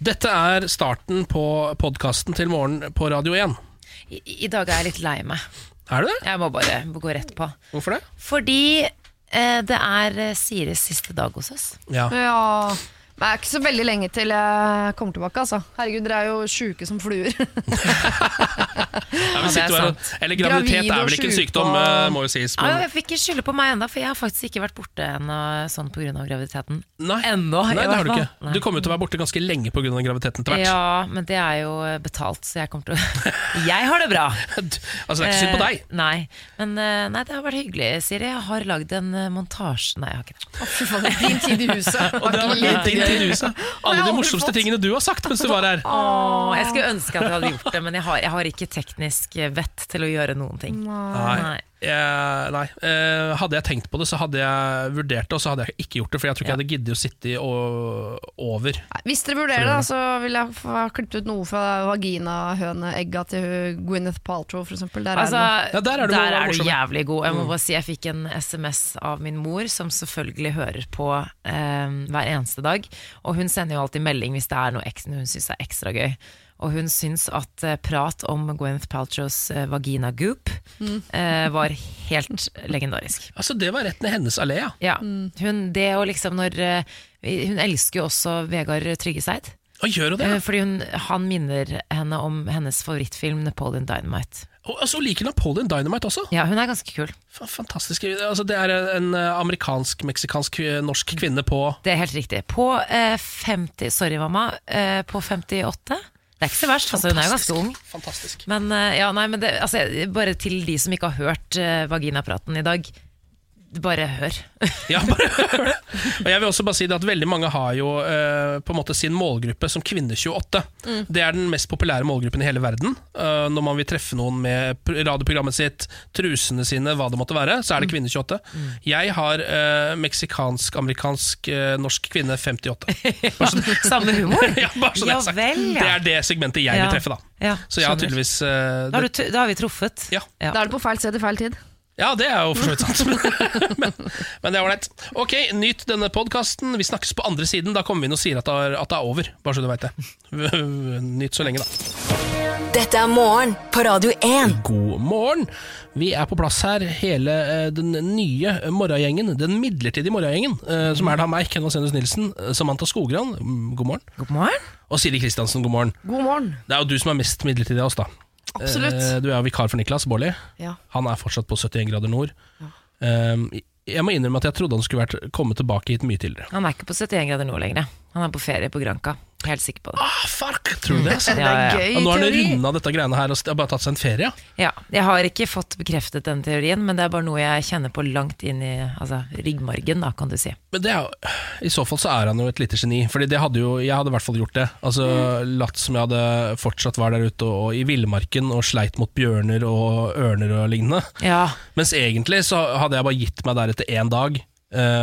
Dette er starten på podkasten til morgen på Radio 1. I, I dag er jeg litt lei meg. Er du det? Jeg må bare gå rett på. Hvorfor det? Fordi eh, det er Sires Siris siste dag hos oss. Ja. Ja. Men det er ikke så veldig lenge til jeg kommer tilbake. Altså. Herregud, dere er jo sjuke som fluer. Ja, ja, er. Eller graviditet Gravid er vel ikke en sykdom, og- eh, må jo sies. Ja, jeg fikk ikke skylde på meg ennå, for jeg har faktisk ikke vært borte ennå sånn pga. graviditeten. Nei. Ennå, Nei, det har du ikke. Nei. Du kommer jo til å være borte ganske lenge pga. graviditeten etter hvert. Ja, men det er jo eh, betalt, så jeg kommer til å Jeg har det bra! altså, det er ikke synd på deg. Eh, nei, men nei, det har vært hyggelig, Siri. Jeg har lagd en montasje Nei, jeg har ikke det. Oh, for faen, Din tid i huset. Og det har vært din tid i huset. Alle de morsomste tingene du har sagt mens du var her. Åh, jeg skulle ønske at jeg hadde gjort det, men jeg har, jeg har ikke teknisk vett til å gjøre noen ting. Nei. Eh, nei. Eh, hadde jeg tenkt på det, så hadde jeg vurdert det, og så hadde jeg ikke gjort det. For jeg tror ikke jeg hadde giddet å sitte i og, over. Hvis dere vurderer det, så vil jeg få klippet ut noe fra vaginahøneegga til Gwyneth Paltrow, for eksempel. Der Altså, er Ja, der er du der er du jævlig god. Jeg må bare si jeg fikk en SMS av min mor, som selvfølgelig hører på eh, hver eneste dag. Og hun sender jo alltid melding hvis det er noe hun syns er ekstra gøy. Og hun syns at eh, prat om Gwyneth Paltrows eh, vagina goop eh, var helt legendarisk. Altså, det var rett ned hennes allé, ja. Ja, hun, det og liksom når Hun elsker jo også Vegard Tryggeseid. Og gjør hun det? Ja. Fordi hun, han minner henne om hennes favorittfilm Napoleon Dynamite. Og altså, liker Napoleon Dynamite også. Ja, hun er ganske kul. Fantastisk. Altså, det er en amerikansk, meksikansk, norsk kvinne på Det er helt riktig. På eh, 50 Sorry, mamma. Eh, på 58. Det er ikke så verst, altså, hun er jo ganske ung. Fantastisk. Men, eh, ja, nei, men det, altså, bare til de som ikke har hørt uh, vaginapraten i dag. Bare hør. Ja, bare hør det. Og jeg vil også bare si det at Veldig mange har jo uh, på en måte sin målgruppe som Kvinne28. Det er den mest populære målgruppen i hele verden. Uh, når man vil treffe noen med radioprogrammet sitt, trusene sine, hva det måtte være, så er det Kvinne28. Jeg har uh, meksikansk-amerikansk eh, norsk kvinne 58. Bare så, Samme humor? ja, bare så det er sagt. vel, ja. Det er det segmentet jeg Ja. vil treffe, da. Ja, Så jeg har tydeligvis det... Da har, du, t- da har vi truffet. Ja. Ja. Da er det på feil sted i feil tid. Ja, det er jo for så vidt sant. men, men det er ålreit. Ok, nyt denne podkasten. Vi snakkes på andre siden. Da kommer vi inn og sier at det er, at det er over. Bare så du veit det. Nyt så lenge, da. Dette er morgen på Radio 1. God morgen. Vi er på plass her, hele eh, den nye morgengjengen. Den midlertidige morgengjengen. eh, Som er da meg, Kenvas Senus Nilsen, eh, Samantha Skogran, mm, god morgen. God morgen. Og Siri Kristiansen, god morgen. God morgen. Det er jo du som er mest midlertidig av oss, da. Absolutt. Eh, Du er jo vikar for Niklas Baarli. Ja. Han er fortsatt på 71 grader nord. Um, jeg må innrømme at jeg trodde han skulle vært, komme tilbake hit mye tidligere. Han er ikke på 71 grader nord lenger. Han er på ferie på Granca. Helt sikker på det. Ah, fuck! Tror du det? Så Det Ja, ja, er gøy Og nå har han runda dette greiene her og bare tatt seg en ferie. Ja, jeg har ikke fått bekreftet den teorien, men det er bare noe jeg kjenner på langt inn i altså, ryggmargen, da, kan du si. Men det er, I så fall så er han jo et lite geni. Fordi det hadde jo, Jeg hadde i hvert fall gjort det. Altså Latt som jeg hadde fortsatt var der ute og, i villmarken og sleit mot bjørner og ørner og lignende. Ja, Mens egentlig så hadde jeg bare gitt meg der etter én dag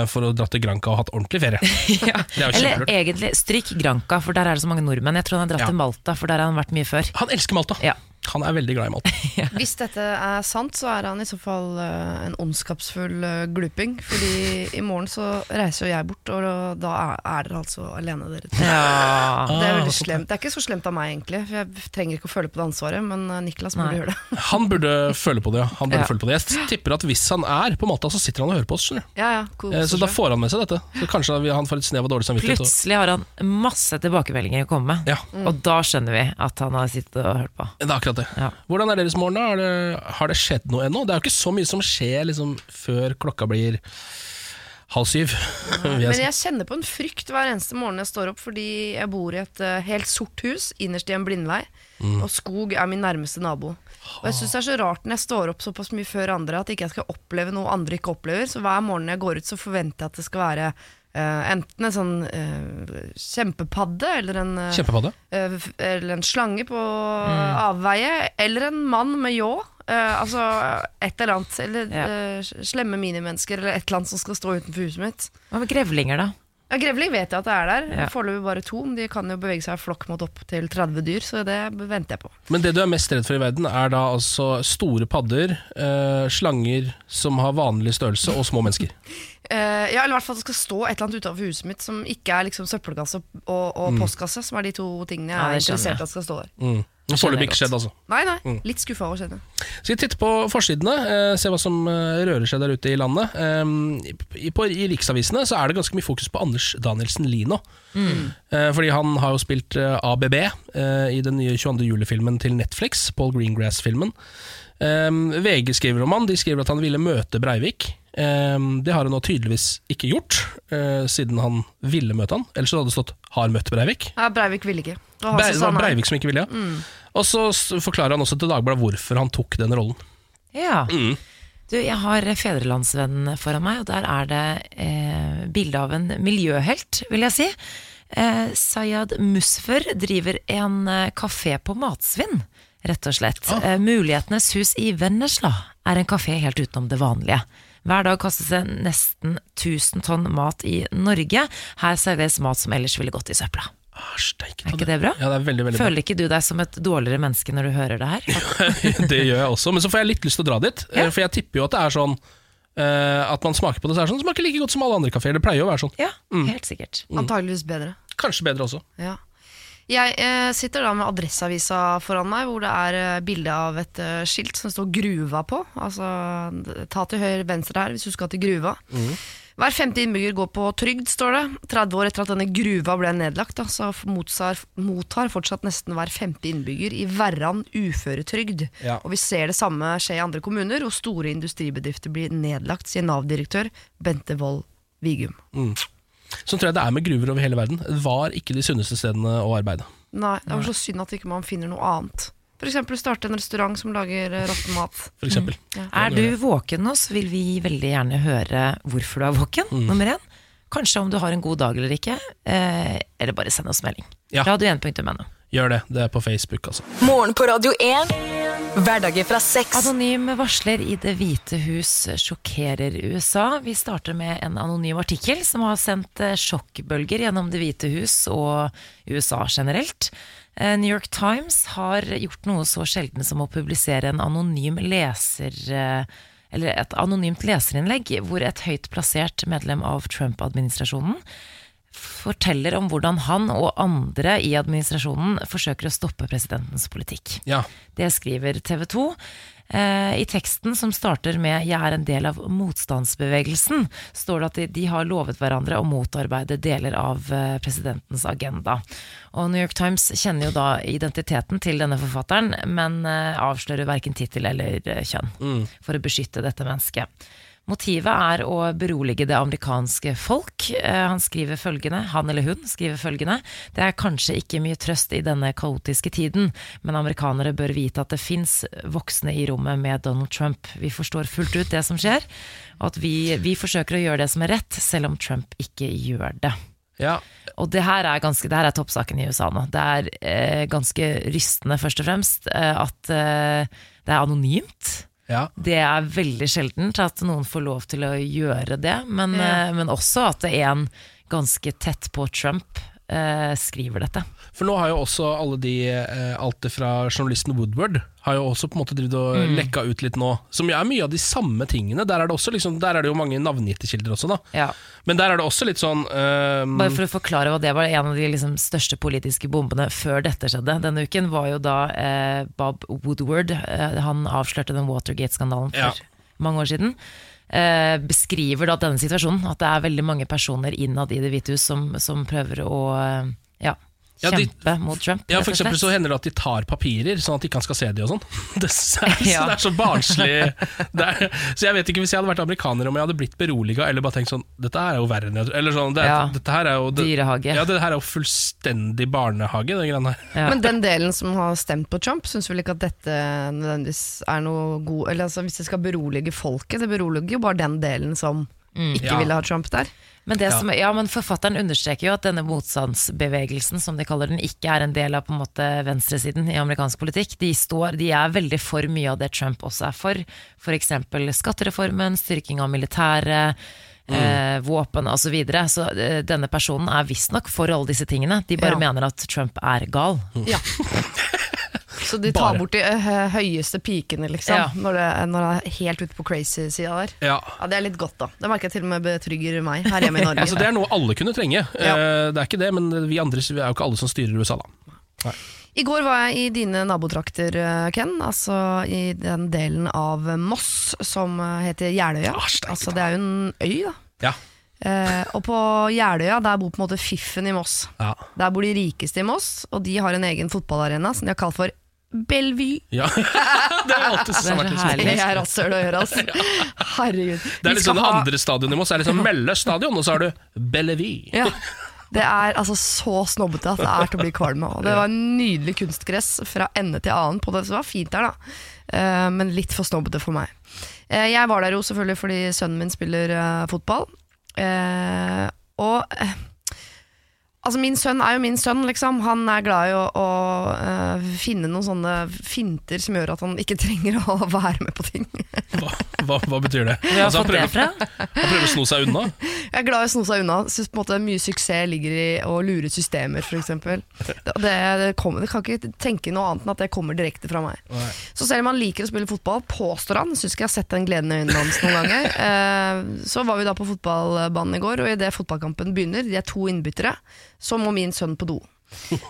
for å dra til Granca og hatt ordentlig ferie. ja. Er Eller egentlig, stryk Granca, for der er det så mange nordmenn. Jeg tror han har dratt Ja. til Malta, for der har han vært mye før. Han elsker Malta. Ja. Han er veldig glad i mat Hvis dette er sant, så er han i så fall eh, en ondskapsfull eh, gluping. Fordi i morgen så reiser jo jeg bort, og da er, er dere altså alene, dere to. Ja. Det er Ah, veldig slemt. Det er ikke så slemt av meg, egentlig. For jeg trenger ikke å føle på det ansvaret, men eh, Niklas burde Nei. gjøre det. Han burde føle på det, ja. Han burde Ja. føle på det. Jeg tipper at hvis han er på matta, så sitter han og hører på oss. skjønner. Ja, ja, cool. så, Så da får han med seg dette. Så kanskje han får et snev av dårlig samvittighet. Plutselig har han masse tilbakemeldinger å komme med, Ja, og da skjønner vi at han har sittet og hørt på. det er akkurat det. Ja. Hvordan er deres morgen, da? Har det, har det skjedd noe ennå? Det er jo ikke så mye som skjer liksom, før klokka blir halv syv. Men jeg kjenner på en frykt hver eneste morgen jeg står opp, fordi jeg bor i et eh, helt sort hus innerst i en blindvei, Mm. og skog er min nærmeste nabo. Og jeg syns det er så rart når jeg står opp såpass mye før andre, at ikke jeg skal oppleve noe andre ikke opplever. Så hver morgen jeg går ut, så forventer jeg at det skal være enten en sånn eh, kjempepadde, eller en eh, Kjempepadde. Eh, eller en slange på avveie, eller en mann med ljå. Uh, altså et eller annet. Eller Ja. uh, slemme minimennesker, eller et eller annet som skal stå utenfor huset mitt. Hva med grevlinger, da? Ja, Grevling vet jeg at det er der. Ja. Foreløpig bare to. Men de kan jo bevege seg i flokk mot opp til 30 dyr, så det venter jeg på. Men det du er mest redd for i verden, er da altså store padder, eh, slanger som har vanlig størrelse, og små mennesker. Eh, ja, eller i hvert fall at det skal stå et eller annet utenfor huset mitt som ikke er liksom søppelkasse og, og postkasse, som er de to tingene jeg Ja, er interessert i at skal stå der. Mm. Foreløpig ikke skjedd, altså. Nei, nei. Litt skuffa over skjedde. Skal vi titte på forsidene, eh, se hva som eh, rører seg der ute i landet. Eh, i, på, I riksavisene så er det ganske mye fokus på Anders Danielsen Lino. Mm. Eh, fordi han har jo spilt eh, ABB eh, i den nye 22. juli-filmen til Netflix, Paul Greengrass-filmen. VG skriver om han, de skriver at han ville møte Breivik. Um, det har han nå tydeligvis ikke gjort, eh, siden han ville møte han. Ellers hadde det stått 'har møtt Breivik'. Ja, Breivik ville ikke. Det var Bre det var. Breivik som ikke ville, ja. Og så forklarer han også til Dagbladet hvorfor han tok den rollen. Ja. Mm. Du, jeg har Fedrelandsvennen foran meg, og der er det eh, bilde av en miljøhelt, vil jeg si. Eh, Sayad Musfer driver en eh, kafé på matsvinn, rett og slett. Eh, Mulighetenes hus i Vennesla er en kafé helt utenom det vanlige. Hver dag kastes det nesten 1000 tonn mat i Norge. Her serveres mat som ellers ville gått i søpla. Ah, steik, Er ikke det bra? Ja, det er veldig, veldig bra. Føler ikke du deg som et dårligere menneske når du hører det her? det gjør jeg også, men så får jeg litt lyst til å dra dit. eh, Ja. For jeg tipper jo at det er sånn eh, At man smaker på det, så er det sånn Det smaker like godt som alle andre kafeer. Det pleier jo å være sånn. Ja, helt sikkert. Antageligvis bedre. Kanskje bedre også. Ja. Jeg eh, sitter da med Adresseavisa foran meg, hvor det er eh, bilde av et eh, skilt som står 'Gruva' på. Altså ta til høyre venstre her hvis du skal til Gruva. Hver femte innbygger går på trygd, står det. 30 år etter at denne gruva ble nedlagt, da, så mottar, mottar fortsatt nesten hver femte innbygger i Verran uføretrygd. Ja. Og vi ser det samme skje i andre kommuner, og store industribedrifter blir nedlagt, sier Nav-direktør Bente Wold Vigum. Sånn tror jeg det er med gruver over hele verden. Det var ikke de sunneste stedene å arbeide. Nei, det var så synd at ikke man finner noe annet. For eksempel starte en restaurant som lager eh, råtten mat. For eksempel. Er du våken nå, så vil vi veldig gjerne høre hvorfor du er våken. Nummer én. Kanskje om du har en god dag eller ikke. Eh, eller bare send oss melding. Ja. Radio1.no. Gjør det. Det er på Facebook, altså. Morgen på Radio 1. Hverdager fra sex. Anonym varsler i Det hvite hus sjokkerer USA. Vi starter med en anonym artikkel som har sendt eh, sjokkbølger gjennom Det hvite hus og USA generelt. Eh, New York Times har gjort noe så sjelden som å publisere en anonym leser... eh, Eller et anonymt leserinnlegg hvor et høyt plassert medlem av Trump-administrasjonen forteller om hvordan han og andre i administrasjonen forsøker å stoppe presidentens politikk. Ja. Det skriver TV 2. Eh, I teksten som starter med 'Jeg er en del av motstandsbevegelsen', står det at de, de har lovet hverandre å motarbeide deler av eh, presidentens agenda. Og New York Times kjenner jo da identiteten til denne forfatteren, men eh, avslører verken tittel eller kjønn, kjønn for å beskytte dette mennesket. Motivet er å berolige det amerikanske folk. Eh, Han skriver følgende, han eller hun skriver følgende Det er kanskje ikke mye trøst i denne kaotiske tiden, men amerikanere bør vite at det fins voksne i rommet med Donald Trump. Vi forstår fullt ut det som skjer, og at vi, vi forsøker å gjøre det som er rett, selv om Trump ikke gjør det. ja. Og det her er, ganske, det her er toppsaken i USA nå. Det er eh, ganske rystende, først og fremst, eh, at eh, det er anonymt. Ja. Det er veldig sjeldent at noen får lov til å gjøre det, men, Ja. eh, men også at en ganske tett på Trump eh, skriver dette. For nå har jo også alle de, eh, alt fra journalisten Woodward, har jo også på en måte drevet og Mm. lekka ut litt nå. Som er mye av de samme tingene. Der er det, også liksom, der er det jo mange navngitte kilder også, da. Ja. Men der er det også litt sånn ehm, Bare for å forklare hva det var, en av de liksom største politiske bombene før dette skjedde denne uken, var jo da eh, Bob Woodward. Eh, han avslørte den Watergate-skandalen for Ja. mange år siden. Eh, beskriver da denne situasjonen, at det er veldig mange personer innad i Det hvite hus som, som prøver å eh, ja, Ja, de- kjempe mot Trump. Ja, for eksempel så hender det at de tar papirer, sånn at ikke han skal se de og sånn. Det, er- Ja. det er så barnslig. Det er, så jeg vet ikke hvis jeg hadde vært amerikaner om jeg hadde blitt beroliga eller bare tenkt sånn Dette her er jo verre enn jeg tror. Eller sånn, det, Ja. dette her er jo det, Dyrehage. Ja, det her er jo fullstendig barnehage, den greia her. Ja. Men den delen som har stemt på Trump, syns vel ikke at dette nødvendigvis er noe god Eller altså, Hvis det skal berolige folket, det beroliger jo bare den delen som ikke Ja. ville ha Trump der. Men, det Ja. som, ja, men forfatteren understreker jo at denne motstandsbevegelsen, som de kaller den, ikke er en del av på en måte venstresiden i amerikansk politikk. De, står, de er veldig for mye av det Trump også er for. F.eks. skattereformen, styrking av militæret. eh, våpen osv. Så, videre. så eh, denne personen er visstnok for alle disse tingene. De bare Ja. mener at Trump er gal. Ja. Så de tar Bare. bort de eh, høyeste pikene, liksom, Ja. når, det, når det er helt ute på crazy-sida der. Ja. Ja, Det er litt godt, da. Det merker jeg til og med betrygger meg her hjemme i Norge. Altså, det er noe alle kunne trenge. Eh, Det er ikke det, men vi andre vi er jo ikke alle som styrer USA, da. I går var jeg i dine nabotrakter, eh, Ken. Altså i den delen av Moss som eh, heter Jeløya. Ah, altså, det er jo en øy, da. Ja. Eh, og på Jeløya der bor på en måte fiffen i Moss. Ja. Der bor de rikeste i Moss, og de har en egen fotballarena som de har kalt for Bellevue. ja. det er alltid vært så sånn. herlig. Det er rasshøl å gjøre, altså. Herregud. Det er liksom det andre stadion i Moss er liksom Melle stadion, og så har du Bellevue. Ja. Det er altså så snobbete at det er til å bli kvalm av. Det var en nydelig kunstgress fra ende til annen på det, så det var fint der, da. Eh, men litt for snobbete for meg. Eh, jeg var der jo selvfølgelig fordi sønnen min spiller eh, fotball. Og Altså Min sønn er jo min sønn, liksom. Han er glad i å, å uh, finne noen sånne finter som gjør at han ikke trenger å være med på ting. Hva, hva, hva betyr det? Hvor har Altså, du han, fått det prøver, fra? han prøver å sno seg unna? Jeg er glad i å sno seg unna. Synes på en måte mye suksess ligger i å lure systemer, f.eks. Det, det, det, kommer- det kan ikke tenke noe annet enn at det kommer direkte fra meg. Nei. Så selv om han liker å spille fotball, påstår han, syns ikke jeg har sett den gleden i øynene hans noen ganger. uh, så var vi da på fotballbanen i går, og idet fotballkampen begynner, de er to innbyttere, så må min sønn på do.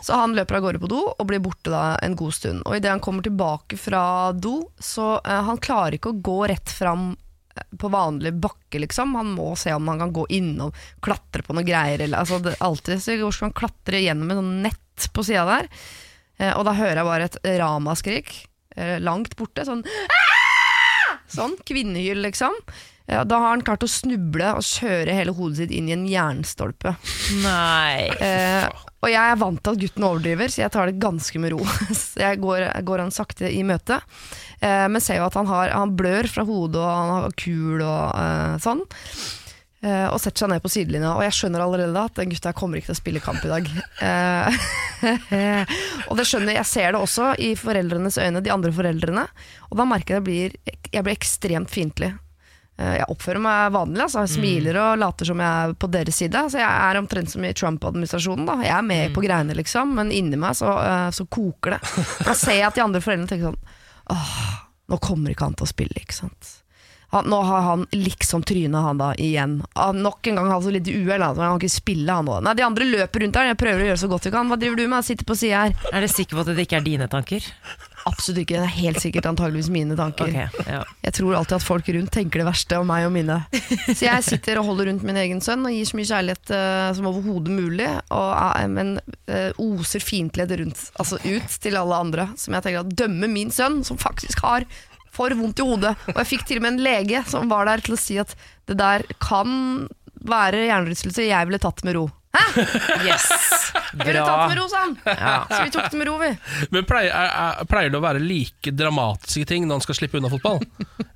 Så han løper av gårde på do og blir borte da en god stund. Og idet han kommer tilbake fra do, så eh, han klarer ikke å gå rett fram eh, på vanlig bakke, liksom. Han må se om han kan gå innom, klatre på noe greier. Eller, altså, det, alltid så går han klatre gjennom et sånn nett på sida der. Eh, og da hører jeg bare et ramaskrik eh, langt borte. Sånn Aah! Sånn, kvinnehyl, liksom. Ja, da har han klart å snuble og kjøre hele hodet sitt inn i en jernstolpe. Nei. Eh, og jeg er vant til at gutten overdriver, så jeg tar det ganske med ro. Så jeg går, går han sakte i møte, eh, men ser jo at han, har, han blør fra hodet og han har kul og eh, sånn. Eh, og setter seg ned på sidelinja, og jeg skjønner allerede at den gutta kommer ikke til å spille kamp i dag. Eh, og det skjønner jeg ser det også i foreldrenes øyne, de andre foreldrene. Og da merker jeg at jeg blir, jeg blir ekstremt fiendtlig. Eh, Jeg oppfører meg vanlig, altså. jeg smiler og later som jeg er på deres side. Så jeg er omtrent som i Trump-administrasjonen. da Jeg er med på greiene, liksom, men inni meg så, eh, så koker det. For Da ser jeg at de andre foreldrene tenker sånn Åh, nå kommer ikke han til å spille, ikke sant. Han, nå har han liksom trynet, han da igjen. Han, nok en gang har han så uhell, han han kan ikke spille han òg. Nei, de andre løper rundt der, jeg prøver å gjøre så godt vi kan. Hva driver du med? Jeg sitter på sida her. Er du sikker på at det ikke er dine tanker? Absolutt ikke, det er helt sikkert antageligvis mine tanker. Okay, ja. Jeg tror alltid at folk rundt tenker det verste om meg og mine. Så jeg sitter og holder rundt min egen sønn og gir så mye kjærlighet uh, som overhodet mulig, og, uh, men uh, oser fiendtlighet rundt, altså ut til alle andre. Som jeg tenker at dømmer min sønn, som faktisk har for vondt i hodet. Og jeg fikk til og med en lege som var der til å si at det der kan være hjernerystelse, jeg ville tatt med ro. Yes. Bra. ville tatt med ro, sa han! Så vi tok det med ro, vi. Men pleier, er, er, pleier det å være like dramatiske ting når han skal slippe unna fotball?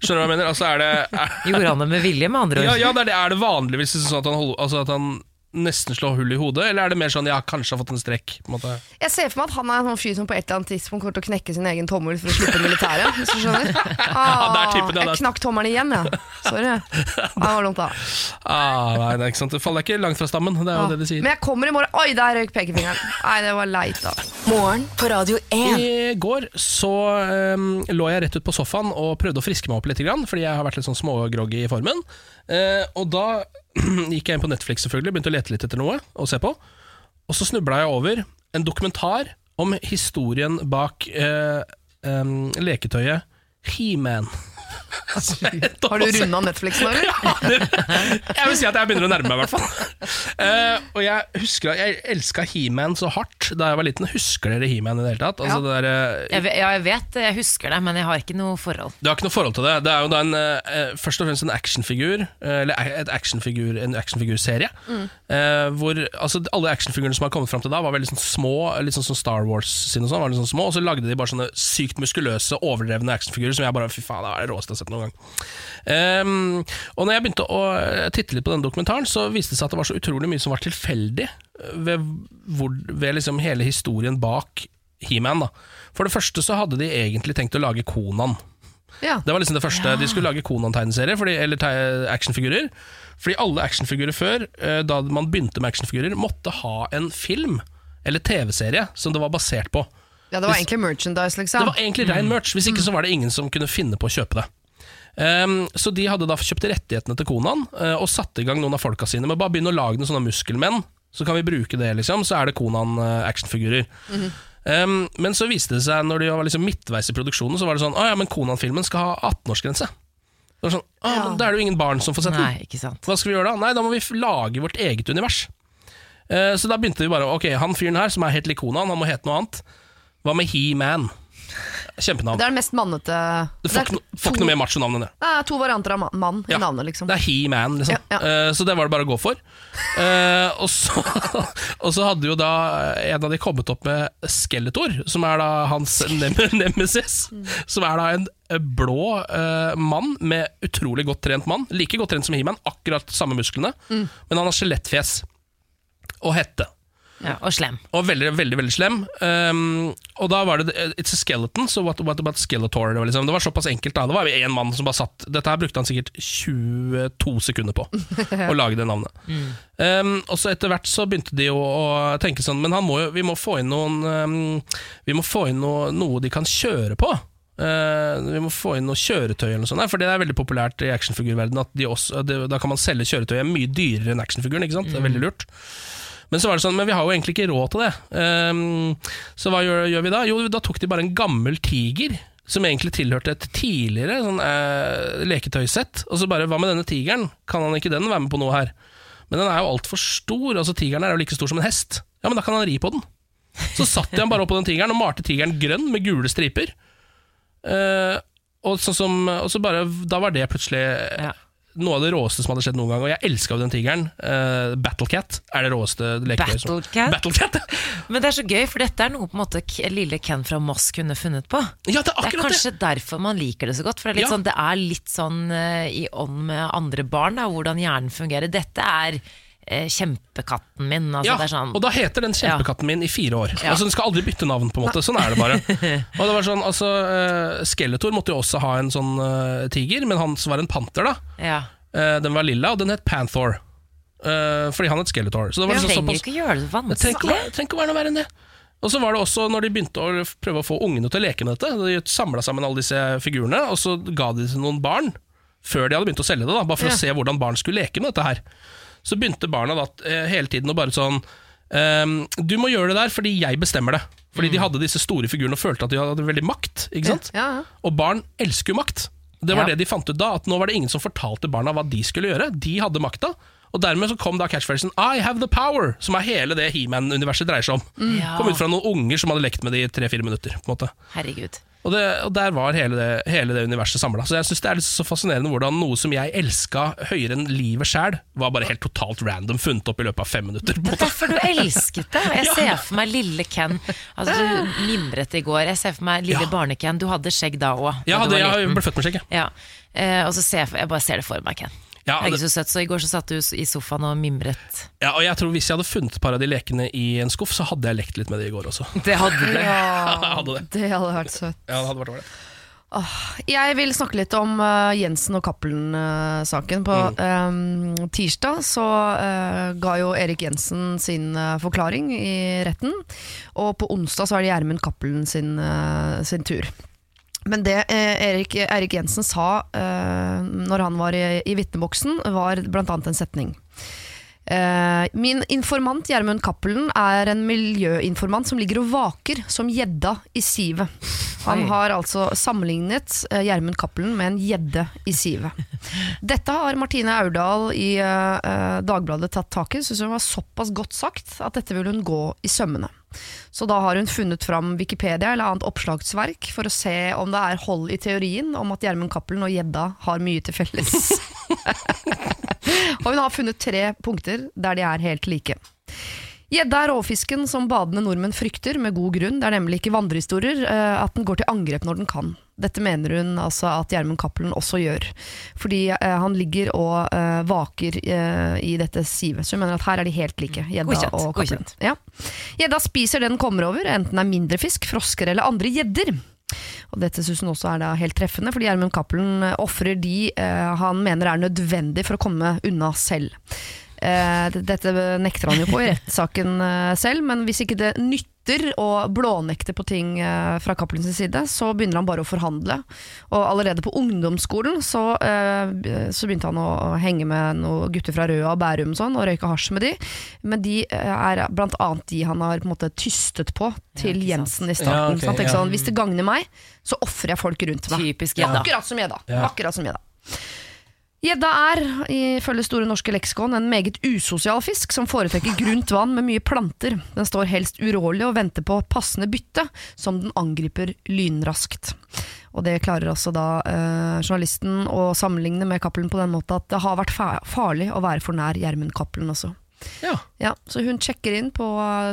Skjønner du hva jeg mener? Altså, er det, er, Gjorde han det med vilje, med andre ja, ja, det er, det. er det vanligvis sånn at han, holder, altså at han nesten slå hull i hodet, eller er det mer sånn ja, kanskje har fått en strekk? På en måte? Jeg ser for meg at han er en sånn fyr som på et eller annet tidspunkt kommer til å knekke sin egen tommel for å slippe militæret. Hvis du skjønner ah, ja, Jeg knakk tommelen igjen, jeg. Sorry. Det var dumt, da. Ah, nei, det er ikke sant. Det faller ikke langt fra stammen, det er jo Ah. det de sier. Men jeg kommer i morgen. Oi, der røyk pekefingeren. Nei, det var leit, da. Morgen på Radio 1. I går så um, lå jeg rett ut på sofaen og prøvde å friske meg opp litt, fordi jeg har vært litt sånn smågroggy i formen. Uh, og da gikk jeg inn på Netflix selvfølgelig, begynte å lete litt etter noe å se på. Og så snubla jeg over en dokumentar om historien bak eh, em, leketøyet He-Man. Har du runda Netflix nå, eller? jeg vil si at jeg begynner å nærme meg, i hvert fall. Uh, og jeg husker at jeg elska He-Man så hardt da jeg var liten. Husker dere He-Man i det hele tatt? Altså, Ja. det der, eh, Jeg, vet- ja, jeg vet jeg husker det, men jeg har ikke noe forhold. Du har ikke noe forhold til det. Det er jo da en, eh, først og fremst en actionfigur, eh, eller et actionfigur, en actionfigurserie. Eh, hvor altså, alle actionfigurene som har kommet fram til da, var veldig sånn små, litt sånn som Star Wars sine og sånn, var litt sånn små, og så lagde de bare sånne sykt muskuløse, overdrevne actionfigurer som jeg bare Fy faen, det er det råeste jeg har sett noen gang. Um, og når jeg begynte å eh, titte litt på den dokumentaren, så viste det seg at det var så utrolig mye som var tilfeldig ved, hvor, ved liksom hele historien bak He-Man. For det første så hadde de egentlig tenkt å lage Konan. Ja. Det var liksom det første. De skulle lage Konan-tegneserier, eller te- actionfigurer. Fordi alle actionfigurer før, eh, da man begynte med actionfigurer, måtte ha en film eller TV-serie som det var basert på. ja, det var egentlig merchandise, liksom. Det var egentlig rein merch, hvis ikke så var det ingen som kunne finne på å kjøpe det. Um, så de hadde da kjøpt rettighetene til Konan uh, og satte i gang noen av folka sine med bare begynne å lage noen sånne muskelmenn. Så kan vi bruke det, liksom. Så er det Konan eh, actionfigurer. um, men så viste det seg, når de var liksom midtveis i produksjonen, så var det sånn Å ja, men Konan-filmen skal ha 18-årsgrense. Det var sånn, ja. Da er det jo ingen barn som får sett den. Nei, ikke sant. Hva skal vi gjøre da? Nei, da må vi lage vårt eget univers. Uh, så da begynte vi bare Ok, han fyren her, som er helt lik Konan, han må hete noe annet. Hva med He-Man? Kjempenavn. Det er det mest mannete Du får ikke, no, får ikke noe mer macho-navn enn det. Det er to varianter av ma- mann i Ja. navnet, liksom. Det er He-Man, liksom. Ja, ja. Uh, så det var det bare å gå for. Uh, og, så, og så hadde jo da en av de kommet opp med Skeletor, som er da hans nem nemesis. Som er da en eh, blå uh, mann med utrolig godt trent mann. Like godt trent som He-Man, akkurat samme musklene. Mm. Men han har skjelettfjes. Og hette. Ja, og slem. Og veldig, veldig veldig slem. Um, og da var det It's a skeleton, so what, what about Skeletor? Det var, liksom, det var såpass enkelt da. Det var én mann som bare satt Dette her brukte han sikkert 22 sekunder på å lage det navnet. Um, og så etter hvert så begynte de å, å tenke sånn Men han må vi må få inn noen um, Vi må få inn noe, noe de kan kjøre på. Uh, vi må få inn noe kjøretøy, eller noe sånt, for det er veldig populært i actionfigurverdenen. De da kan man selge kjøretøyet mye dyrere enn actionfiguren. Ikke sant? Det er veldig lurt. Men så var det sånn, men vi har jo egentlig ikke råd til det. Um, så hva gjør, gjør vi da? Jo, da tok de bare en gammel tiger, som egentlig tilhørte et tidligere sånn, eh, leketøysett. Og så bare, hva med denne tigeren? Kan han ikke den være med på noe her? Men den er jo altfor stor. altså Tigeren er jo like stor som en hest. Ja, men da kan han ri på den. Så satte han bare opp på den tigeren og malte tigeren grønn med gule striper. Eh, og, så, som, og så bare, da var det plutselig Ja. Noe av det råeste som hadde skjedd noen gang. Og jeg elska jo den tigeren. Uh, Battlecat er det råeste leketøyet. Battlecat? Battlecat? Men det er så gøy, for dette er noe på en måte lille Ken fra Moss kunne funnet på. Ja, det er Det er kanskje det! derfor man liker det så godt. For det er litt, Ja. sånn, det er litt sånn uh, i ånd med andre barn, da, hvordan hjernen fungerer. Dette er eh, kjempekatten min. Altså, Ja, sånn, og da heter den kjempekatten min i fire år. Ja. Altså Den skal aldri bytte navn, på en måte. Sånn er det bare. Og det var sånn, altså uh, Skeletor måtte jo også ha en sånn uh, tiger, men hans var en panter, da. ja. Uh, den var lilla, og den het Panthor. Fordi han het Skeletor. Så det var liksom trenger såpass ikke gjøre det trenger vanskelig. trenger ikke å være noe verre enn det. Og så var det også når de begynte å prøve å få ungene til å leke med dette. De samla sammen alle disse figurene, og så ga de til noen barn. Før de hadde begynt å selge det, da, bare for Ja. å se hvordan barn skulle leke med dette her. Så begynte barna da eh, hele tiden å bare sånn ehm, Du må gjøre det der fordi jeg bestemmer det. Fordi de hadde disse store figurene og følte at de hadde veldig makt. Ikke sant? Ja, ja. Og barn elsker jo makt. Det var Ja. det de fant ut da, at nå var det ingen som fortalte barna hva de skulle gjøre. De hadde makta. Og dermed så kom da catchphrasen 'I have the power', som er hele det He-Man-universet dreier seg om. Ja. Kom ut fra noen unger som hadde lekt med det i tre-fire minutter. Herregud. Og, det, og der var hele det, hele det universet samla. Så jeg syns det er litt så fascinerende hvordan noe som jeg elska høyere enn livet sjæl, var bare helt totalt random funnet opp i løpet av fem minutter. er derfor du elsket det. Jeg ser for meg lille Ken. Altså, du mimret i går. Jeg ser for meg lille Ja. barne-Ken. Du hadde skjegg da òg. Ja, jeg ble født med skjegg, jeg. Ja. Uh, og så ser jeg, for, jeg bare ser det for meg, Ken. Ja, Det er ikke så søtt, så I går så satt du i sofaen og mimret. Ja, og jeg tror Hvis jeg hadde funnet et par av de lekene i en skuff, så hadde jeg lekt litt med det i går også. Det hadde du. Ja, hadde det. Det hadde vært søtt. Ja, det hadde vært ålreit. Jeg vil snakke litt om eh, Jensen og Cappelen-saken. På eh, tirsdag så eh, ga jo Erik Jensen sin eh, forklaring i retten. Og på onsdag så er det Gjermund Cappelen sin, sin tur. Men det eh, Erik, Erik Jensen sa eh, når han var i, i vitneboksen, var annet en setning. Eh, min informant Gjermund Cappelen er en miljøinformant som ligger og vaker som gjedda i sivet. Han har altså sammenlignet eh, Gjermund Cappelen med en gjedde i sivet. Dette har Martine Aurdal i eh, eh, Dagbladet tatt tak i. Syns hun var såpass godt sagt at dette vil hun gå i sømmene. Så da har hun funnet fram Wikipedia eller annet oppslagsverk for å se om det er hold i teorien om at Gjermund Cappelen og gjedda har mye til felles. og hun har funnet tre punkter der de er helt like. Gjedda er rovfisken som badende nordmenn frykter, med god grunn. Det er nemlig ikke vandrehistorier eh, at den går til angrep når den kan. Dette mener hun altså at Gjermund Cappelen også gjør. Fordi eh, han ligger og eh, vaker i dette sivet. Så hun mener at her er de helt like. Gjedda og Cappelen. Gjedda Ja. Spiser det den kommer over, enten det er mindre fisk, frosker eller andre gjedder. Og dette synes hun også er da helt treffende, fordi Gjermund Cappelen ofrer de eh, han mener er nødvendig for å komme unna selv. Eh, dette nekter han jo på i rettssaken eh, selv, men hvis ikke det nytter å blånekte på ting eh, fra Cappelens side, så begynner han bare å forhandle. Og allerede på ungdomsskolen så, eh, så begynte han å henge med noen gutter fra Røa og Bærum og sånn, og røyke hasj med de. Men de eh, er blant annet de han har på en måte tystet på til ja. Jensen i starten. Ja, okay, sant? Ikke ja. sånn, Hvis det gagner meg, så ofrer jeg folk rundt meg. Typisk. Akkurat som jeg, Ja. Akkurat som gjedda. Gjedda er, ifølge Store norske leksikon, en meget usosial fisk som foretrekker grunt vann med mye planter. Den står helst urålig og venter på passende bytte, som den angriper lynraskt. Og det klarer altså da eh, journalisten å sammenligne med Cappelen på den måten at det har vært farlig å være for nær Gjermund Cappelen også. Ja. Ja, så hun sjekker inn på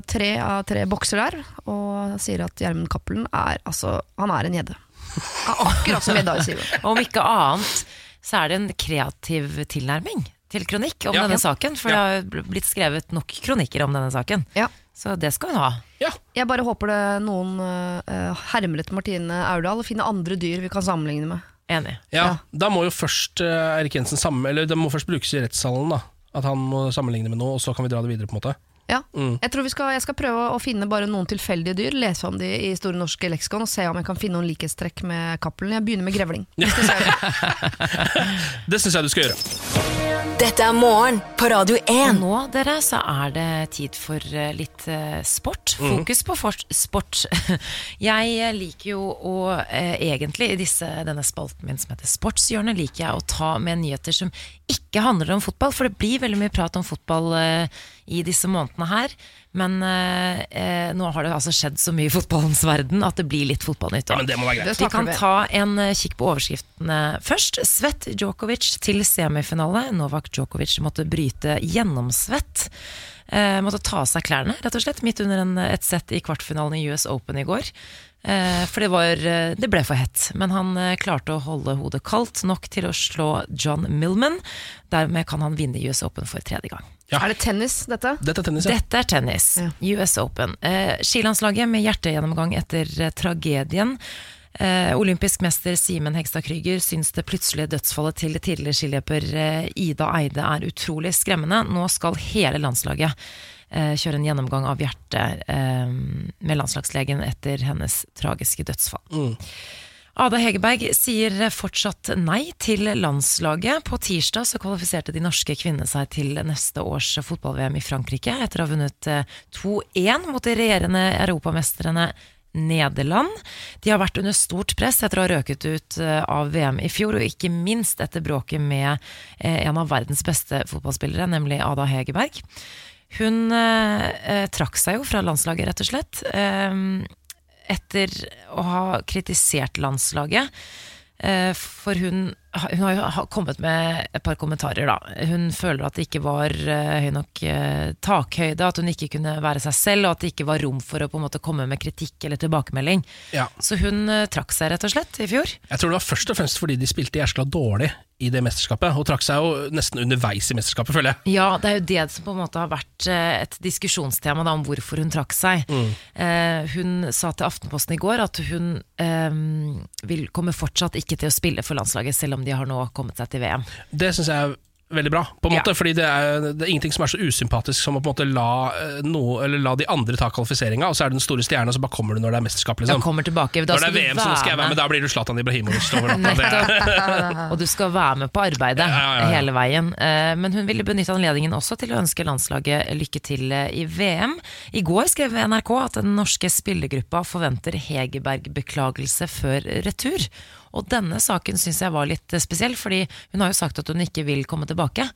tre av tre bokser der, og sier at Gjermund Cappelen er altså Han er en gjedde. Akkurat som gjedda i sivet. Om ikke annet så er det en kreativ tilnærming til kronikk om Ja. denne Ja. saken. For det har blitt skrevet nok kronikker om denne saken. Ja. Så det skal hun ha. ja. Jeg bare håper det noen uh, hermer etter Martine Aurdal og finner andre dyr vi kan sammenligne med. Enig. Ja, Ja. Da må jo først uh, Erik Jensen sammen, Eller det må først brukes i rettssalen. da At han må sammenligne med noe, og så kan vi dra det videre. på en måte Ja. Mm. Jeg tror vi skal, jeg skal prøve å finne bare noen tilfeldige dyr, lese om de i Store norske leksikon og se om jeg kan finne noen likhetstrekk med Cappelen. Jeg begynner med grevling. Hvis det. Det syns jeg du skal gjøre. Dette er morgen på Radio Og 1. nå, dere, så er det tid for eh, litt eh, sport. Fokus på for sport. Jeg eh, liker jo å eh, egentlig i disse, denne spalten min som heter Sportshjørnet, liker jeg å ta med nyheter som ikke handler om fotball. For det blir veldig mye prat om fotball eh, i disse månedene her. Men eh, eh, nå har det altså skjedd så mye i fotballens verden at det blir litt fotballnytt. Ja, men det må være greit. Det Vi kan ta en eh, kikk på overskriftene først. Svett Djokovic til semifinale. Novak Djokovic måtte bryte gjennomsvett. Eh, måtte ta av seg klærne, rett og slett, midt under en, et sett i kvartfinalen i US Open i går. Eh, for det, var, eh, det ble for hett. Men han eh, klarte å holde hodet kaldt nok til å slå John Millman. Dermed kan han vinne US Open for tredje gang. Ja. Er det tennis, dette? Dette er tennis, ja. Dette er tennis. Ja. US Open. Eh, skilandslaget med hjertegjennomgang etter tragedien. Eh, olympisk mester Simen Hegstad Krüger syns det plutselige dødsfallet til tidligere skiløper Ida Eide er utrolig skremmende. Nå skal hele landslaget kjøre en gjennomgang av hjertet eh, med landslagslegen etter hennes tragiske dødsfall. Ada Hegerberg sier fortsatt nei til landslaget. På tirsdag så kvalifiserte de norske kvinnene seg til neste års fotball-VM i Frankrike etter å ha vunnet eh, 2-1 mot de regjerende europamestrene Nederland. De har vært under stort press etter å ha røket ut eh, av VM i fjor, og ikke minst etter bråket med eh, en av verdens beste fotballspillere, nemlig Ada Hegerberg. Hun eh, eh, trakk seg jo fra landslaget, rett og slett. Eh, etter å ha kritisert landslaget. Eh, For hun, hun har jo kommet med et par kommentarer, da. Hun føler at det ikke var eh, høy nok eh, takhøyde, at hun ikke kunne være seg selv, og at det ikke var rom for å på en måte komme med kritikk eller tilbakemelding. Ja. Så hun trakk seg rett og slett i fjor. Jeg tror det var først og fremst fordi de spilte jæskla dårlig i det mesterskapet, og trakk seg jo nesten underveis i mesterskapet, føler jeg. Ja, det er jo det som på en måte har vært eh, et diskusjonstema da, om hvorfor hun trakk seg. Eh, hun sa til Aftenposten i går at hun eh, vil komme fortsatt ikke til å spille for landslaget, selv om de har nå kommet seg til VM. Det syns jeg veldig bra, på en Ja. måte, fordi det er, det er ingenting som er så usympatisk som å på en måte la, eh, noe, eller la de andre ta kvalifiseringa, og så er du den store stjerna, så bare kommer du når det er mesterskap. Da Liksom. kommer tilbake. Da Når det er VM, så skal jeg være med, da blir du Zlatan Ibrahimovic. over natta. Og du skal være med på arbeidet Ja, ja, ja, ja. hele veien. Eh, Men hun ville benytte anledningen også til å ønske landslaget lykke til eh, i VM. I går skrev NRK at den norske spillergruppa forventer Hegerberg beklagelse før retur. Og denne saken syns jeg var litt eh, spesiell, fordi hun har jo sagt at hun ikke vil komme tilbake.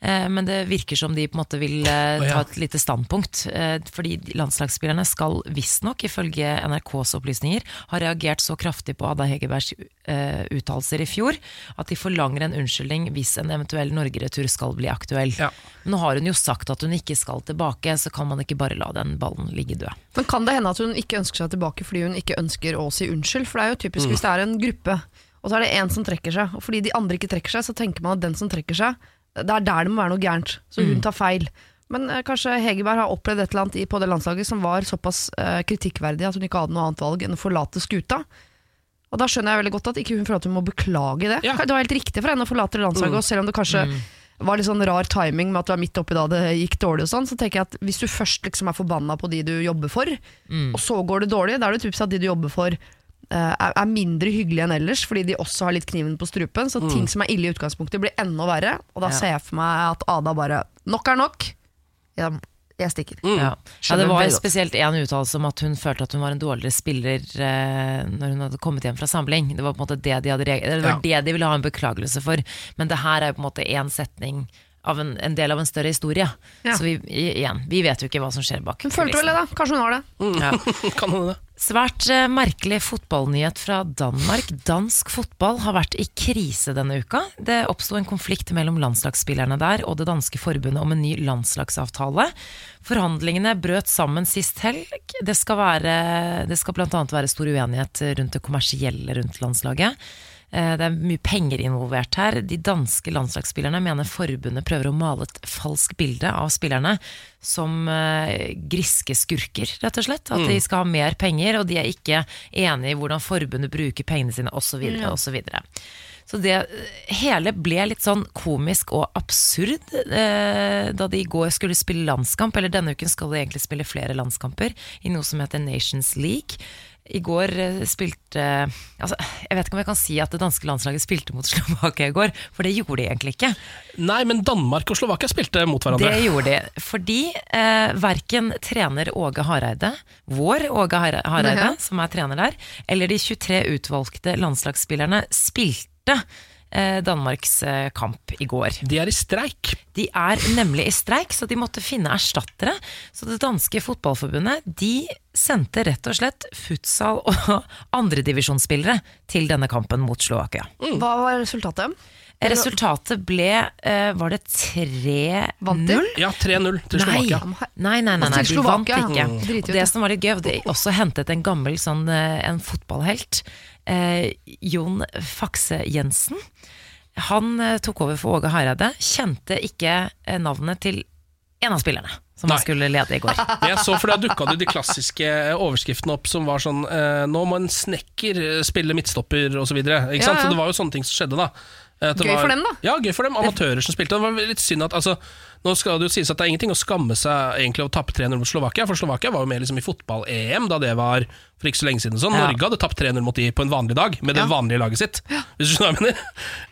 Eh, Men det virker som de på en måte vil eh, ta et lite standpunkt. eh, Fordi landslagsspillerne skal visstnok, ifølge NRKs opplysninger, ha reagert så kraftig på Ada Hegerbergs eh, uttalelser i fjor at de forlanger en unnskyldning hvis en eventuell Norge-retur skal bli aktuell. Ja. Nå har hun jo sagt at hun ikke skal tilbake, så kan man ikke bare la den ballen ligge død. Men kan det hende at hun ikke ønsker seg tilbake fordi hun ikke ønsker å si unnskyld? For det er jo typisk hvis det er en gruppe, og så er det en som trekker seg. Og fordi de andre ikke trekker seg, så tenker man at den som trekker seg, det er der det må være noe gærent. Så hun tar feil. Men eh, kanskje Hegerberg har opplevd et eller annet i, på det landslaget som var såpass eh, kritikkverdig at hun ikke hadde noe annet valg enn å forlate skuta. Og da skjønner jeg veldig godt at ikke hun føler at hun må beklage det. Ja. Det var helt riktig for henne å forlate landslaget, og selv om det kanskje var litt sånn rar timing med at du er midt oppi da det gikk dårlig og sånn, så tenker jeg at hvis du først liksom er forbanna på de du jobber for, og så går det dårlig, da er det typisk at de du jobber for er, er mindre hyggelige enn ellers, fordi de også har litt kniven på strupen. Så ting som er ille i utgangspunktet, blir enda verre. Og da Ja. ser jeg for meg at Ada bare Nok er nok. Jeg, jeg stikker. Mm. Ja. ja, det var spesielt én uttalelse om at hun følte at hun var en dårligere spiller eh, når hun hadde kommet hjem fra samling. Det var på en måte det de hadde det var det de ville ha en beklagelse for. Men det her er jo på en måte én setning en, en del av en større historie. Ja. Så vi, igjen, vi vet jo ikke hva som skjer bak. Hun følte vel det, da. Kanskje hun har det. Ja. Kan hun det. Svært uh, merkelig fotballnyhet fra Danmark. Dansk fotball har vært i krise denne uka. Det oppsto en konflikt mellom landslagsspillerne der og det danske forbundet om en ny landslagsavtale. Forhandlingene brøt sammen sist helg. Det skal, være, det skal bl.a. være stor uenighet rundt det kommersielle rundt landslaget. Eh, Det er mye penger involvert her. De danske landslagsspillerne mener forbundet prøver å male et falskt bilde av spillerne som eh, griske skurker, rett og slett. At de skal ha mer penger, og de er ikke enige i hvordan forbundet bruker pengene sine, osv. osv. Så det hele ble litt sånn komisk og absurd eh, da de i går skulle spille landskamp, eller denne uken skal de egentlig spille flere landskamper, i noe som heter Nations League. I går eh, spilte altså, Jeg vet ikke om jeg kan si at det danske landslaget spilte mot Slovakia i går, for det gjorde de egentlig ikke. Nei, men Danmark og Slovakia spilte mot hverandre. Det gjorde de. Fordi eh, verken trener Åge Hareide, vår Åge Hare- Hareide, Ja. som er trener der, eller de 23 utvalgte landslagsspillerne spilte eh, Danmarks eh, kamp i går. De er i streik. De er nemlig i streik, så de måtte finne erstattere. Så det danske fotballforbundet de sendte rett og slett futsal- og andredivisjonsspillere til denne kampen mot Slovakia. Hva var resultatet? Resultatet ble eh, Var det 3-0? Ja, 3-0 til Slovakia. nei, nei, nei, nei, Til de vant ikke. Mm. Og det som var litt gøy, de også hentet en gammel sånn, eh, en fotballhelt. Eh, Jon Fakse Jensen. Han eh, tok over for Åge Hareide. Kjente ikke eh, navnet til en av spillerne som Nei. han skulle lede i går. Jeg så, for Da dukka det de klassiske overskriftene opp som var sånn eh, Nå må en snekker eh, spille midtstopper osv. Så, videre, ikke? Ja, ja. så det var jo sånne ting som skjedde, da. At det Gøy var- for dem, da. Ja, gøy for dem. Amatører som spilte. Det var litt synd at altså, Nå skal det jo sies at det er ingenting å skamme seg egentlig å tappe 3-0 mot Slovakia, for Slovakia var jo med liksom i fotball-EM da det var for ikke så lenge siden. Så Sånn. Norge hadde tapt 3-0 mot de på en vanlig dag, med det vanlige laget sitt. Hvis du skjønner hva jeg mener.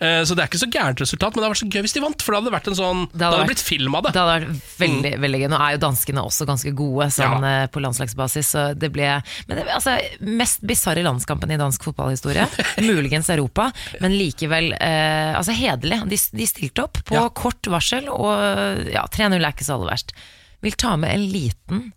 Eh, Så det er ikke så gærent resultat, men det hadde vært så gøy hvis de vant, for da hadde det vært en sånn Det hadde, det hadde vært- blitt film av det. Det hadde vært veldig, veldig gøy. Nå er jo danskene også ganske gode sånn, eh, på landslagsbasis, så det ble Men det altså, mest bisarre landskampen i dansk fotballhistorie. muligens Europa, men likevel eh, altså hederlig. De, de stilte opp på kort varsel, og ja, 3-0 er ikke så aller verst. Vil ta med en liten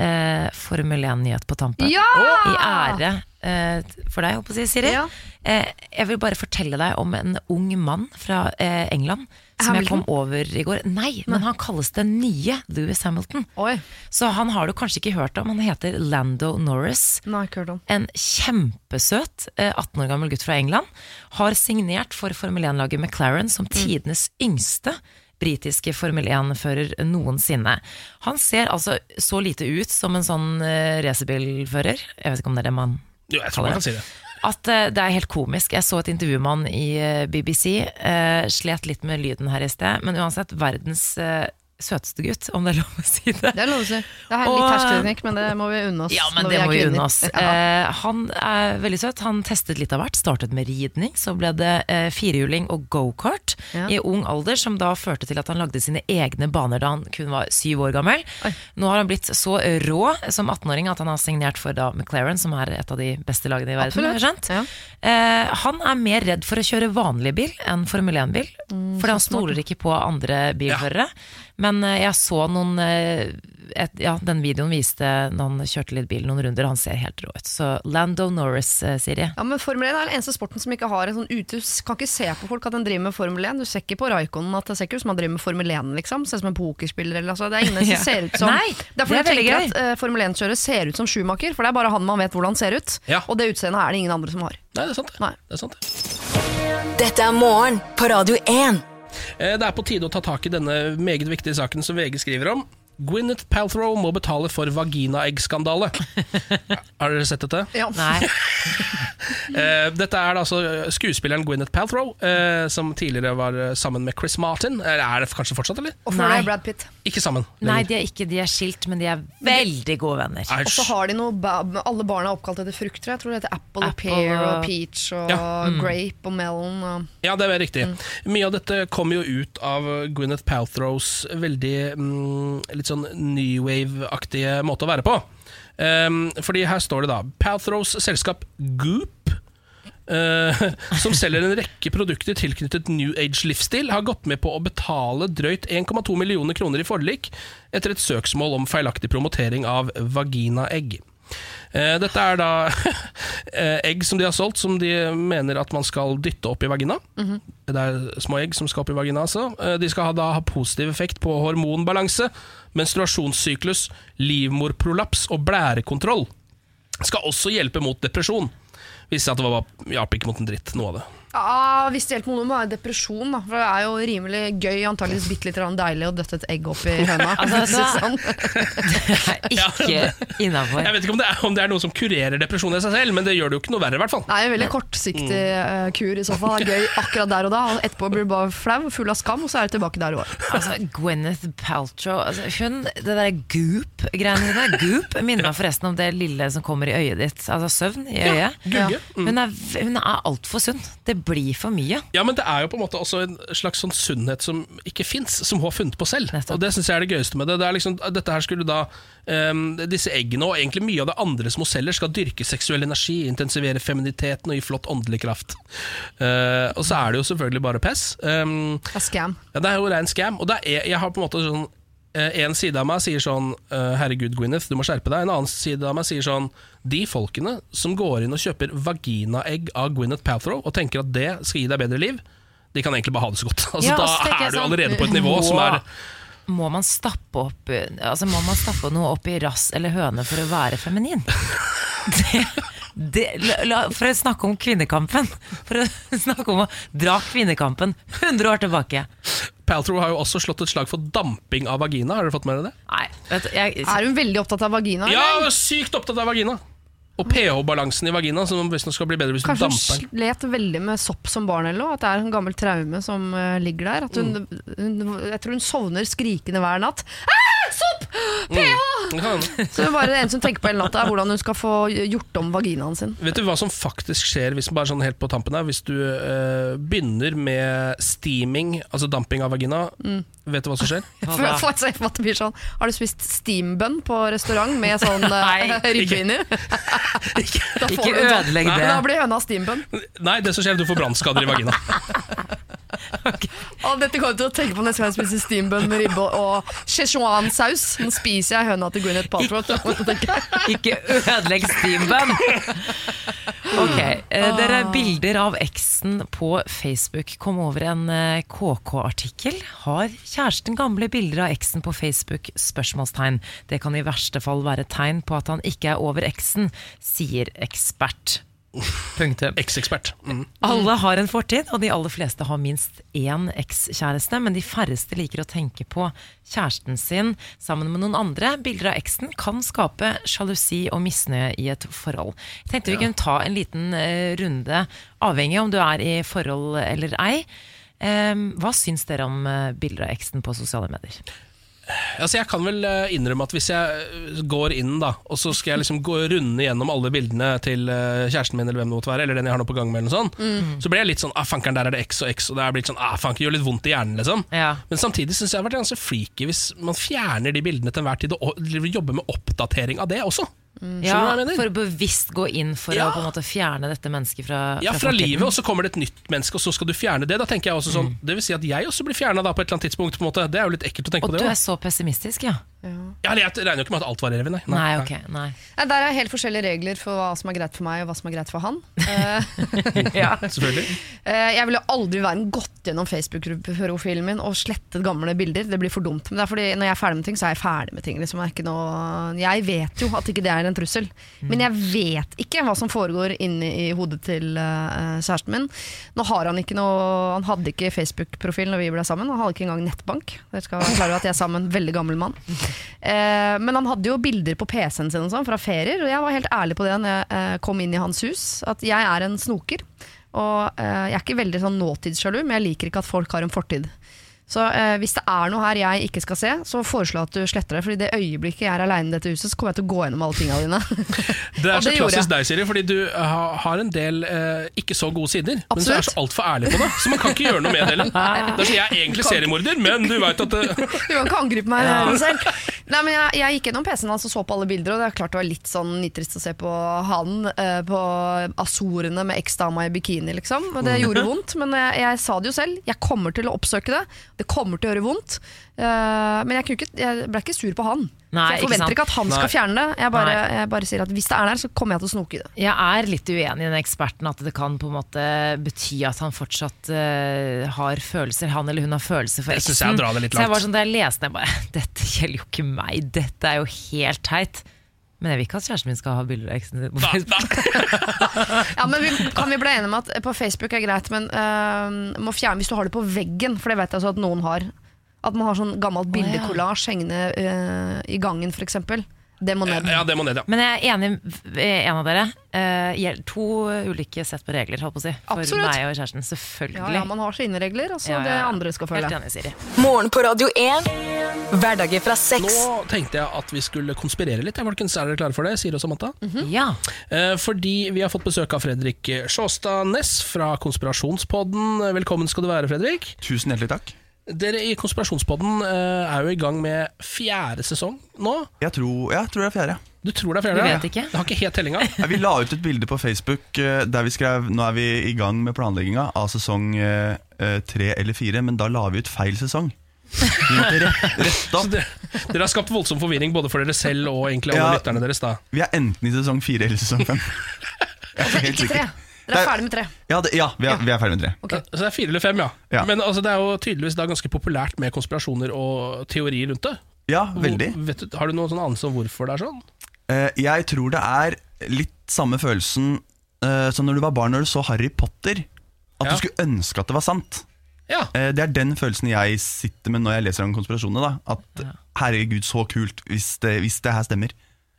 eh, Formel 1-nyhet på tampen. Ja! I ære eh, for deg, håper jeg, Siri. Ja. Eh, jeg vil bare fortelle deg om en ung mann fra eh, England som jeg kom over i går. Nei, men han kalles den nye Louis Hamilton. Oi. Så han har du kanskje ikke hørt om. Han heter Lando Norris. Nei, ikke hørt om. En kjempesøt eh, 18 år gammel gutt fra England. Har signert for Formel 1-laget McLaren som tidenes yngste britiske Formel 1-fører noensinne. Han ser altså så lite ut som en sånn uh, racerbilfører. Jeg vet ikke om det er det man Jo, jeg tror man kan si det. at eh, det er helt komisk. Jeg så et intervju med han i eh, BBC. eh, slet litt med lyden her i sted, men uansett verdens eh, søteste gutt, om det er lov å si det. Det er lov å si. Det er litt hersketeknikk, men det må vi unne oss. Ja, men det vi må vi unne oss. Ja. Eh, han er veldig søt. Han testet litt av hvert. Startet med ridning, så ble det eh, firehjuling og gokart Ja. i ung alder, som da førte til at han lagde sine egne baner da han kun var syv år gammel. Oi. Nå har han blitt så rå som 18-åring at han har signert for da McLaren, som er et av de beste lagene i verden. Ja. Eh, han er mer redd for å kjøre vanlig bil enn Formel 1-bil. Mm, fordi han stoler ikke på andre bilførere. Men eh, jeg så noen eh, et, Ja, den videoen viste når han kjørte litt bil noen runder. Han ser helt rå ut. Så Lando Norris, sier Siri. Ja, men Formel 1 er den eneste sporten som ikke har en sånn uthus. Kan ikke se på folk at den driver med Formel 1. Du ser ikke på Raikonen at det ser ikke ut som han driver med Formel 1, liksom. Ser ut som en pokerspiller eller altså. Det er ingen som ser ut som Nei, Derfor det er jeg veldig tenker gøy. at uh, Formel 1-kjører ser ut som Schumacher, for det er bare han man vet hvordan ser ut. Ja. Og det utseendet er det ingen andre som har. Nei, det er sant. det. Nei. Det er sant. det. Dette er morgen på Radio 1. Eh, Det er på tide å ta tak i denne meget viktige saken som VG skriver om. Gwyneth Palthrow må betale for vaginaeggskandale. Har dere sett dette? Ja. Nei. Eh, dette er da altså skuespilleren Gwyneth Paltrow, eh, som tidligere var eh, sammen med Chris Martin. Eller er det kanskje fortsatt, eller? Og før Nei. er Brad Pitt. Ikke sammen. Nei, de er ikke de er skilt, men de er veldig gode venner. Og så har de noe Alle barna er oppkalt etter frukter. Jeg tror det heter apple, og Apple pear og peach og Ja. grape og melon. Og Ja, det er riktig. Mye av dette kommer jo ut av Gwyneth Paltrows veldig mm, litt sånn new wave-aktige måte å være på. Um, fordi her står det da Paltrows selskap Goop, Uh, som selger en rekke produkter tilknyttet New Age-livsstil, har gått med på å betale drøyt 1,2 millioner kroner i forlik etter et søksmål om feilaktig promotering av vaginaegg. Eh, Dette er da eh, egg som de har solgt, som de mener at man skal dytte opp i vagina. Det er små egg som skal opp i vagina. Altså. De skal ha, da ha positiv effekt på hormonbalanse, menstruasjonssyklus, livmorprolaps og blærekontroll. Skal også hjelpe mot depresjon. Viste seg at det var hjalp ikke mot en dritt, noe av det. Ja, Hvis det hjelper noe, må det være depresjon. Da. For Det er jo rimelig gøy, antakeligvis bitte litt deilig å døtte et egg opp i høna. Altså, for å si det sånn. Det er ikke innafor. Jeg vet ikke om det, er, om det er noe som kurerer depresjon i seg selv, men det gjør det jo ikke noe verre, i hvert fall. Det er en veldig kortsiktig uh, kur i så fall. Det er gøy akkurat der og da. Og etterpå blir du bare flau, full av skam, og så er du tilbake der i år. Altså, Gwyneth Paltrow altså, Hun, Det der goop-greiene dine Goop minner meg forresten om det lille som kommer i øyet ditt. Altså søvn i øyet. Ja, Mm. Hun er, hun er altfor sunn. Det blir for mye. Ja, men det er jo på en måte også en slags sånn sunnhet som ikke fins, som hun har funnet på selv. Nettopp. Og det syns jeg er det gøyeste med det. det er liksom, dette her skulle da um, Disse eggene og egentlig mye av det andre som hun selger, skal dyrke seksuell energi, intensivere feminiteten og gi flott åndelig kraft. Uh, og så er det jo selvfølgelig bare pess. Um, Det er scam. ja, det er jo rein scam. Og det er, jeg har på en måte sånn eh, En side av meg sier sånn eh, Herregud, Gwyneth, du må skjerpe deg. En annen side av meg sier sånn De folkene som går inn og kjøper vaginaegg av Gwyneth Paltrow og tenker at det skal gi deg bedre liv, de kan egentlig bare ha det så godt. Altså, Ja, da så tenker er du sånn, allerede på et nivå som er Må man stappe opp Altså må man stappe noe opp i rass eller høne for å være feminin? Det, det, la, la, for å snakke om kvinnekampen. For å snakke om å dra kvinnekampen 100 år tilbake. Paltrow har jo også slått et slag for damping av vagina. Har dere fått med dere det? Nei, vet du, jeg, Er hun veldig opptatt av vagina? Ja, eller? sykt opptatt av vagina! Og pH-balansen i vagina, som visstnok skal bli bedre hvis du Kanskje hun damper den. slet veldig med sopp som barn, eller noe? At det er en gammel traume som uh, ligger der? Hun, hun, jeg tror hun sovner skrikende hver natt. Ah, sopp! pH! Det Så det er bare det eneste hun tenker på hele natta, er hvordan hun skal få gjort om vaginaen sin. Vet du hva som faktisk skjer hvis, bare sånn helt på tampen her, hvis du uh, begynner med steaming, altså damping av vagina? Vet du hva som skjer? Sånn, Har du spist steambønn på restaurant med sånn uh, ribbe inni? Da får Ikke du en sånn- ødelegg det. Da blir høna steambønn. Nei, det som skjer er du får brannskader i vagina. Og dette kommer jeg til å tenke på neste gang jeg spiser steambønn med ribbe og, og Szechuan-saus. Nå spiser jeg høna til Gwyneth Paltrow. Ikke ødelegg steambun! Ok, eh, dere bilder av eksen på Facebook kom over en eh, KK-artikkel. Har kjæresten gamle bilder av eksen på Facebook? Spørsmålstegn. Det kan i verste fall være tegn på at han ikke er over eksen, sier ekspert. Punktum. Eksekspert. Mm. Alle har en fortid, og de aller fleste har minst én ekskjæreste, men de færreste liker å tenke på kjæresten sin sammen med noen andre. Bilder av eksen kan skape sjalusi og misnøye i et forhold. Jeg tenkte vi kunne ta en liten eh, runde, avhengig om du er i forhold eller ei. Em, hva syns dere om eh, bilder av eksen på sosiale medier? Altså Jeg kan vel eh, innrømme at hvis jeg eh, går inn da og så skal jeg liksom gå runde gjennom alle bildene til eh, kjæresten min, eller hvem det måtte være, eller den jeg har nå på gang med, eller noe sånt, så blir jeg litt sånn ah, fankeren, der er det X og X, og det er blitt sånn ah, fanken, gjør litt vondt i hjernen, liksom. Ja. Men samtidig syns jeg det har vært ganske freaky hvis man fjerner de bildene til enhver tid, og jobber med oppdatering av det også. Skjønner Ja, for å bevisst gå inn for Ja. å på en måte fjerne dette mennesket fra, Ja, fra fortiden. livet, og så kommer det et nytt menneske, og så skal du fjerne det. Da tenker jeg også sånn Mm. Det vil si at jeg også blir fjerna på et eller annet tidspunkt. På en måte. Det er jo litt ekkelt å tenke Og på du er så pessimistisk, ja? Ja, eller jeg regner jo ikke med at alt var evig, nei. Nei, okay, Nei. Nei, Der er helt forskjellige regler for hva som er greit for meg og hva som er greit for han. Eh, Ja. Selvfølgelig. eh, jeg ville aldri være gått gjennom Facebook-profilen min og slettet gamle bilder. Det blir for dumt. Men det er fordi når jeg er ferdig med ting, så er jeg ferdig med ting. Liksom. Er ikke noe, jeg vet jo at ikke det er en trussel. Men jeg vet ikke hva som foregår inni i hodet til eh, kjæresten min. Nå har Han ikke noe Han hadde ikke Facebook-profil når vi ble sammen. Han hadde ikke engang nettbank. Dere skal være klar over at jeg er sammen med en veldig gammel mann. Eh, men han hadde jo bilder på PC-en sin og sånn, fra ferier, og jeg var helt ærlig på det når jeg eh, kom inn i hans hus, at jeg er en snoker. Og eh, jeg er ikke veldig sånn nåtidssjalu, men jeg liker ikke at folk har en fortid. Så eh, hvis det er noe her jeg ikke skal se, så foreslå at du sletter det. For i det øyeblikket jeg er aleine i dette huset, så kommer jeg til å gå gjennom alle tingene dine. Det er så det klassisk deg, Siri, fordi du ha- har en del eh, ikke så gode sider. Men så er Absolutt. så altfor ærlig på det, så man kan ikke gjøre noe med det heller. Det er Jeg er egentlig seriemorder, men du veit at det, Du kan ikke angripe meg ja. selv. Nei, men jeg, jeg gikk gjennom PC-en hans og så på alle bilder, og det er klart det var litt sånn nitrist å se på han eh, på Azorene med eksdama i bikini, liksom. Og det gjorde vondt, men jeg, jeg sa det jo selv. Jeg kommer til å oppsøke det. Det kommer til å gjøre vondt. Eh, men jeg, kunne ikke, jeg ble ikke sur på han. Nei, jeg ikke forventer sant. ikke at han Nei. skal fjerne det. Jeg bare, jeg bare sier at hvis det er der, så kommer jeg til å snoke i det. Jeg er litt uenig i den eksperten at det kan på en måte bety at han fortsatt uh, har følelser, han eller hun har følelser for eksen. jeg drar det litt Så jeg var sånn, Da jeg leste den, jeg bare Dette gjelder jo ikke meg, dette er jo helt teit. Men jeg vil ikke at kjæresten min skal ha bilder av eksen sin. på Facebook. Ja, men vi, Kan vi bli enige om at på Facebook er greit, men øh, må fjerne hvis du har det på veggen, for det vet jeg så at noen har. At man har sånn gammelt ja. bildekollasj hengende øh, i gangen, f.eks. Det må ned. Ja, det må ned, ja. Men jeg er enig med en av dere. Eh, to ulike sett på regler, holdt på å si. For Absolutt. meg og kjæresten. Selvfølgelig. ja, man har sine regler, og så Ja, ja, det andre skal følge. Helt enig, Siri. Morgen på Radio 1. Hverdager fra sex. Nå tenkte jeg at vi skulle konspirere litt. Ja, folkens, Er dere klare for det? Siri og Samantha? Ja. Eh, fordi vi har fått besøk av Fredrik Sjåstad Næss fra Konspirasjonspodden. Velkommen skal du være, Fredrik. Tusen hjertelig takk. Dere i Konspirasjonspodden eh, er jo i gang med fjerde sesong nå. Jeg tror, jeg tror det er fjerde. Du tror det er fjerde? Vi vet ikke. Det har ikke helt tellinga. Ja, vi la ut et bilde på Facebook eh, der vi skrev Nå er vi i gang med planlegginga av sesong eh, eh, tre eller fire, men da la vi ut feil sesong. Vi måtte rett, rette opp. dere, dere har skapt voldsom forvirring både for dere selv og egentlig alle Ja. lytterne deres. da Vi er enten i sesong fire eller sesong fem. Jeg er ikke helt sikker. Dere er ferdig med tre. Ja, det, ja, vi er, vi er ferdig med tre. Okay. Så det er fire eller fem, ja. Ja. Men altså, det er jo tydeligvis da ganske populært med konspirasjoner og teorier rundt det. Ja, Hvor- veldig. Vet du, har du noen sånn anelse om hvorfor det er sånn? Uh, jeg tror det er litt samme følelsen uh, som når du var barn når du så Harry Potter. At Ja. du skulle ønske at det var sant. Ja, Uh, Det er den følelsen jeg sitter med når jeg leser om konspirasjonene. Da. At herregud, så kult hvis det, hvis det her stemmer.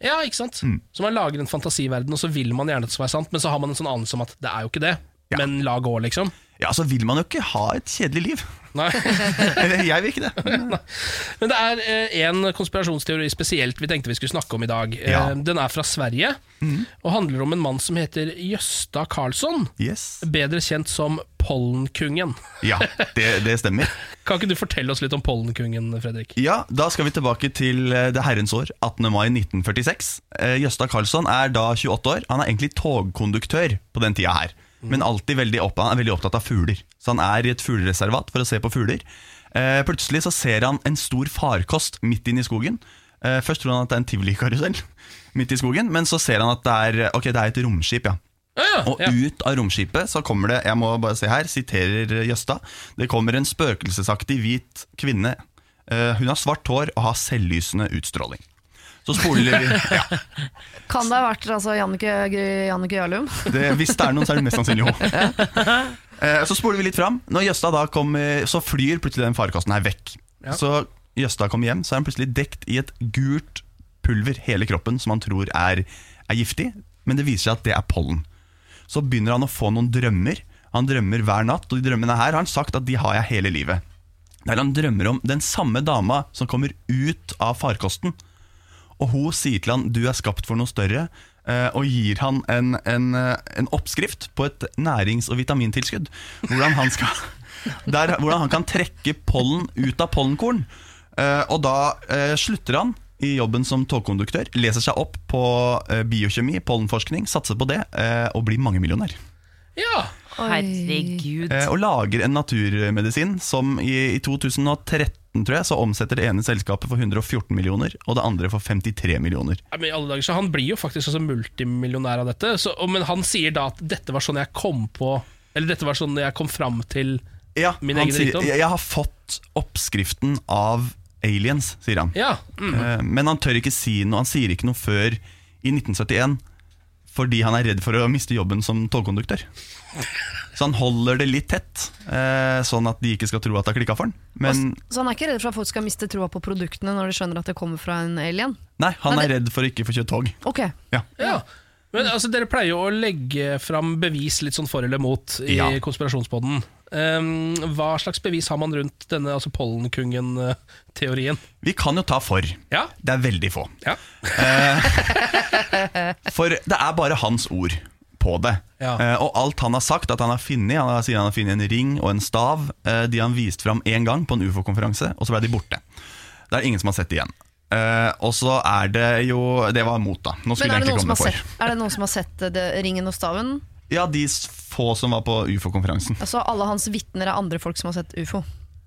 Ja ikke sant? Mm. Så man lager en fantasiverden, og så vil man gjerne at det skal være sant, men så har man en sånn anelse om at det er jo ikke det. Ja. Men la gå, liksom. Ja, så vil man jo ikke ha et kjedelig liv. Nei. Jeg vil ikke det. Men det er eh, en konspirasjonsteori spesielt vi tenkte vi skulle snakke om i dag. Eh, Ja. Den er fra Sverige, og handler om en mann som heter Jøsta Karlsson. Yes. Bedre kjent som Pollenkungen. Ja, det, det stemmer. Kan ikke du fortelle oss litt om Pollenkungen, Fredrik? Ja, Da skal vi tilbake til eh, det herrens år, 18. mai 1946. Eh, Jøsta Karlsson er da 28 år. Han er egentlig togkonduktør på den tida her. Men alltid veldig opp, han er veldig opptatt av fugler. Så han er i et fuglereservat for å se på fugler. Eh, plutselig så ser han en stor farkost midt inne i skogen. Eh, først tror han at det er en tivolikarusell midt i skogen, men så ser han at det er, ok, det er et romskip. ja Ja, Og ja. ut av romskipet så kommer det, jeg må bare se her, siterer Jøsta, det kommer en spøkelsesaktig hvit kvinne. Eh, hun har svart hår og har selvlysende utstråling. Så spoler vi ja, Kan det ha vært altså, Jannike, Jannike Jarlum? det, Hvis det er noen, så er det mest sannsynlig hun. Eh, så spoler vi litt fram. Når Jøsta da kommer, så flyr plutselig den farekosten her vekk. Ja. Så Jøsta kommer hjem, så er han plutselig dekt i et gult pulver hele kroppen som han tror er, er giftig, men det viser seg at det er pollen. Så begynner han å få noen drømmer. Han drømmer hver natt, og de drømmene her har han sagt at de har jeg hele livet. Der han drømmer om den samme dama som kommer ut av farkosten. Og hun sier til han du er skapt for noe større, eh, og gir han en, en, eh, en oppskrift på et nærings- og vitamintilskudd. Hvordan han, skal, der, hvordan han kan trekke pollen ut av pollenkorn. Eh, og da eh, slutter han i jobben som togkonduktør, leser seg opp på biokjemi, pollenforskning, satser på det, eh, og blir mangemillionær. ja. Herregud. Og lager en naturmedisin som i, i 2013 tror jeg, så omsetter det ene selskapet for 114 millioner, og det andre for 53 millioner. Ja, men i alle dager, så Han blir jo faktisk også multimillionær av dette. Så, men han sier da at dette var sånn jeg kom på Eller dette var sånn jeg kom fram til Ja, Min egen sier, rikdom. jeg, jeg har fått oppskriften av aliens, sier han. Ja. Mm. Eh, Men han tør ikke si noe, han sier ikke noe før i 1971, fordi han er redd for å miste jobben som togkonduktør. Så han holder det litt tett, eh, sånn at de ikke skal tro at det har klikka for han. Men Så han er ikke redd for at folk skal miste troa på produktene når de skjønner at det kommer fra en alien? nei, han Men er redd for å ikke få kjørt tog. Ok, Ja. Ja. Men altså, Dere pleier jo å legge fram bevis litt sånn for eller mot i Ja. konspirasjonspodden. Um, hva slags bevis har man rundt denne altså pollenkungen-teorien? Vi kan jo ta for. Ja, Det er veldig få. ja. For det er bare hans ord på det. Ja. Eh, og alt han har sagt at han har funnet, han har, sier han har funnet en ring og en stav, eh, de han viste fram én gang på en ufo-konferanse, og så ble de borte. Det er ingen som har sett det igjen. Eh, og så er det jo Det var mot, da. Nå Men skulle er jeg det, egentlig komme for. sett, er det noen som har sett eh, det, ringen og staven? Ja, de få som var på ufo-konferansen. Altså Alle hans vitner er andre folk som har sett ufo?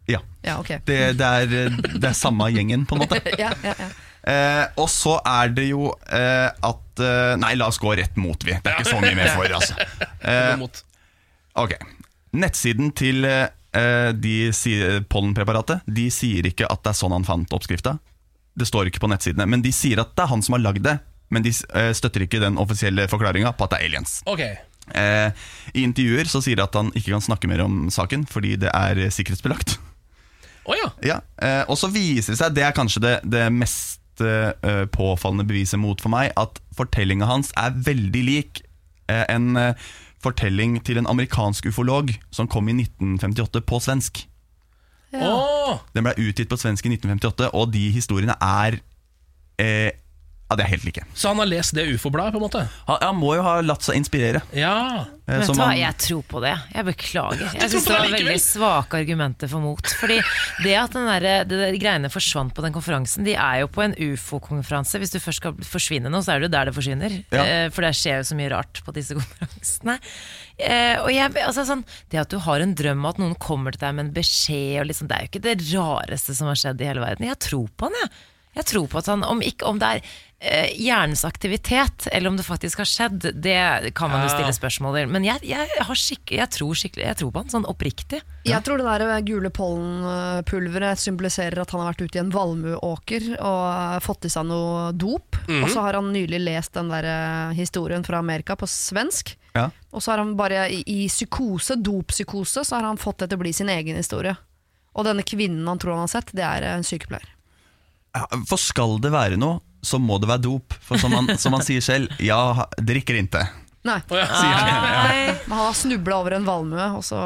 Ja. Ja, okay. Det, det, er, det er samme gjengen, på en måte. Ja, ja, ja. Eh, og så er det jo eh, at eh, Nei, la oss gå rett mot, vi. Det er ikke så mye mer for, altså. Eh, Ok, Nettsiden til eh, de pollenpreparatet De sier ikke at det er sånn han fant oppskrifta. Det står ikke på nettsidene, men de sier at det er han som har lagd det. Men de støtter ikke den offisielle forklaringa på at det er aliens. Okay. Eh, I intervjuer så sier de at han ikke kan snakke mer om saken fordi det er sikkerhetsbelagt. Oh, ja. Ja, eh, Og så viser det seg, det er kanskje det, det mest eh, påfallende beviset mot for meg, at fortellinga hans er veldig lik uh, en uh, fortelling til en amerikansk ufolog som kom i 1958 på svensk. Å, Den ble utgitt på svensk i 1958, og de historiene er eh, Ja, det er helt like. så han har lest det ufo-bladet, på en måte? Han, han må jo ha latt seg inspirere. Ja. eh, Vet du hva, han- jeg tror på det. Jeg beklager. Jeg tror syns det var veldig svake argumenter for mot. Fordi det at den der, det der greiene forsvant på den konferansen De er jo på en ufo-konferanse. Hvis du først skal forsvinne noe, så er det jo der det forsvinner. Ja. Eh, For det skjer jo så mye rart på disse konferansene. Eh, og jeg, altså sånn, Det at du har en drøm om at noen kommer til deg med en beskjed, og liksom, det er jo ikke det rareste som har skjedd i hele verden. Jeg tror på han, jeg. Jeg tror på at han, Om, ikke, om det er eh, hjernens aktivitet, eller om det faktisk har skjedd, det kan man jo stille spørsmål til. Men jeg, jeg, har skikk, jeg, tror skikkelig, jeg tror på han, sånn oppriktig. Jeg tror det der gule pollenpulveret symboliserer at han har vært ute i en valmueåker og eh, fått i seg noe dop. Og så har han nylig lest den der eh, historien fra Amerika på svensk. Ja. Og så har han bare i, i psykose, doppsykose, så har han fått det til å bli sin egen historie. Og denne kvinnen han tror han har sett, det er en sykepleier. Ja, For skal det være noe, så må det være dop. For som han, som han sier selv, ja, drikker ikke. Nei, Å, ja. Han. Nei. men han har snubla over en valmue og så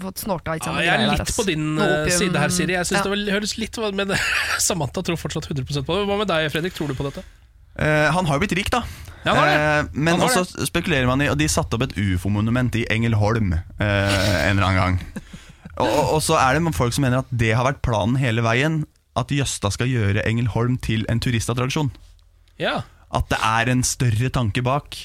fått snorta i seg Ja, jeg er litt på din eh, side her, Siri. Jeg synes Ja. det vel- høres litt Men Samantha tror fortsatt 100% på det. Hva med deg, Fredrik? Tror du på dette? Eh, han har jo blitt rik, da. Ja, han har det. Eh, men også det. spekulerer man i Og de satte opp et ufo-monument i Engelholm eh, en eller annen gang. Og, og, og så er det folk som mener at det har vært planen hele veien. At Jøstad skal gjøre Engelholm til en turistattraksjon. Ja. At det er en større tanke bak.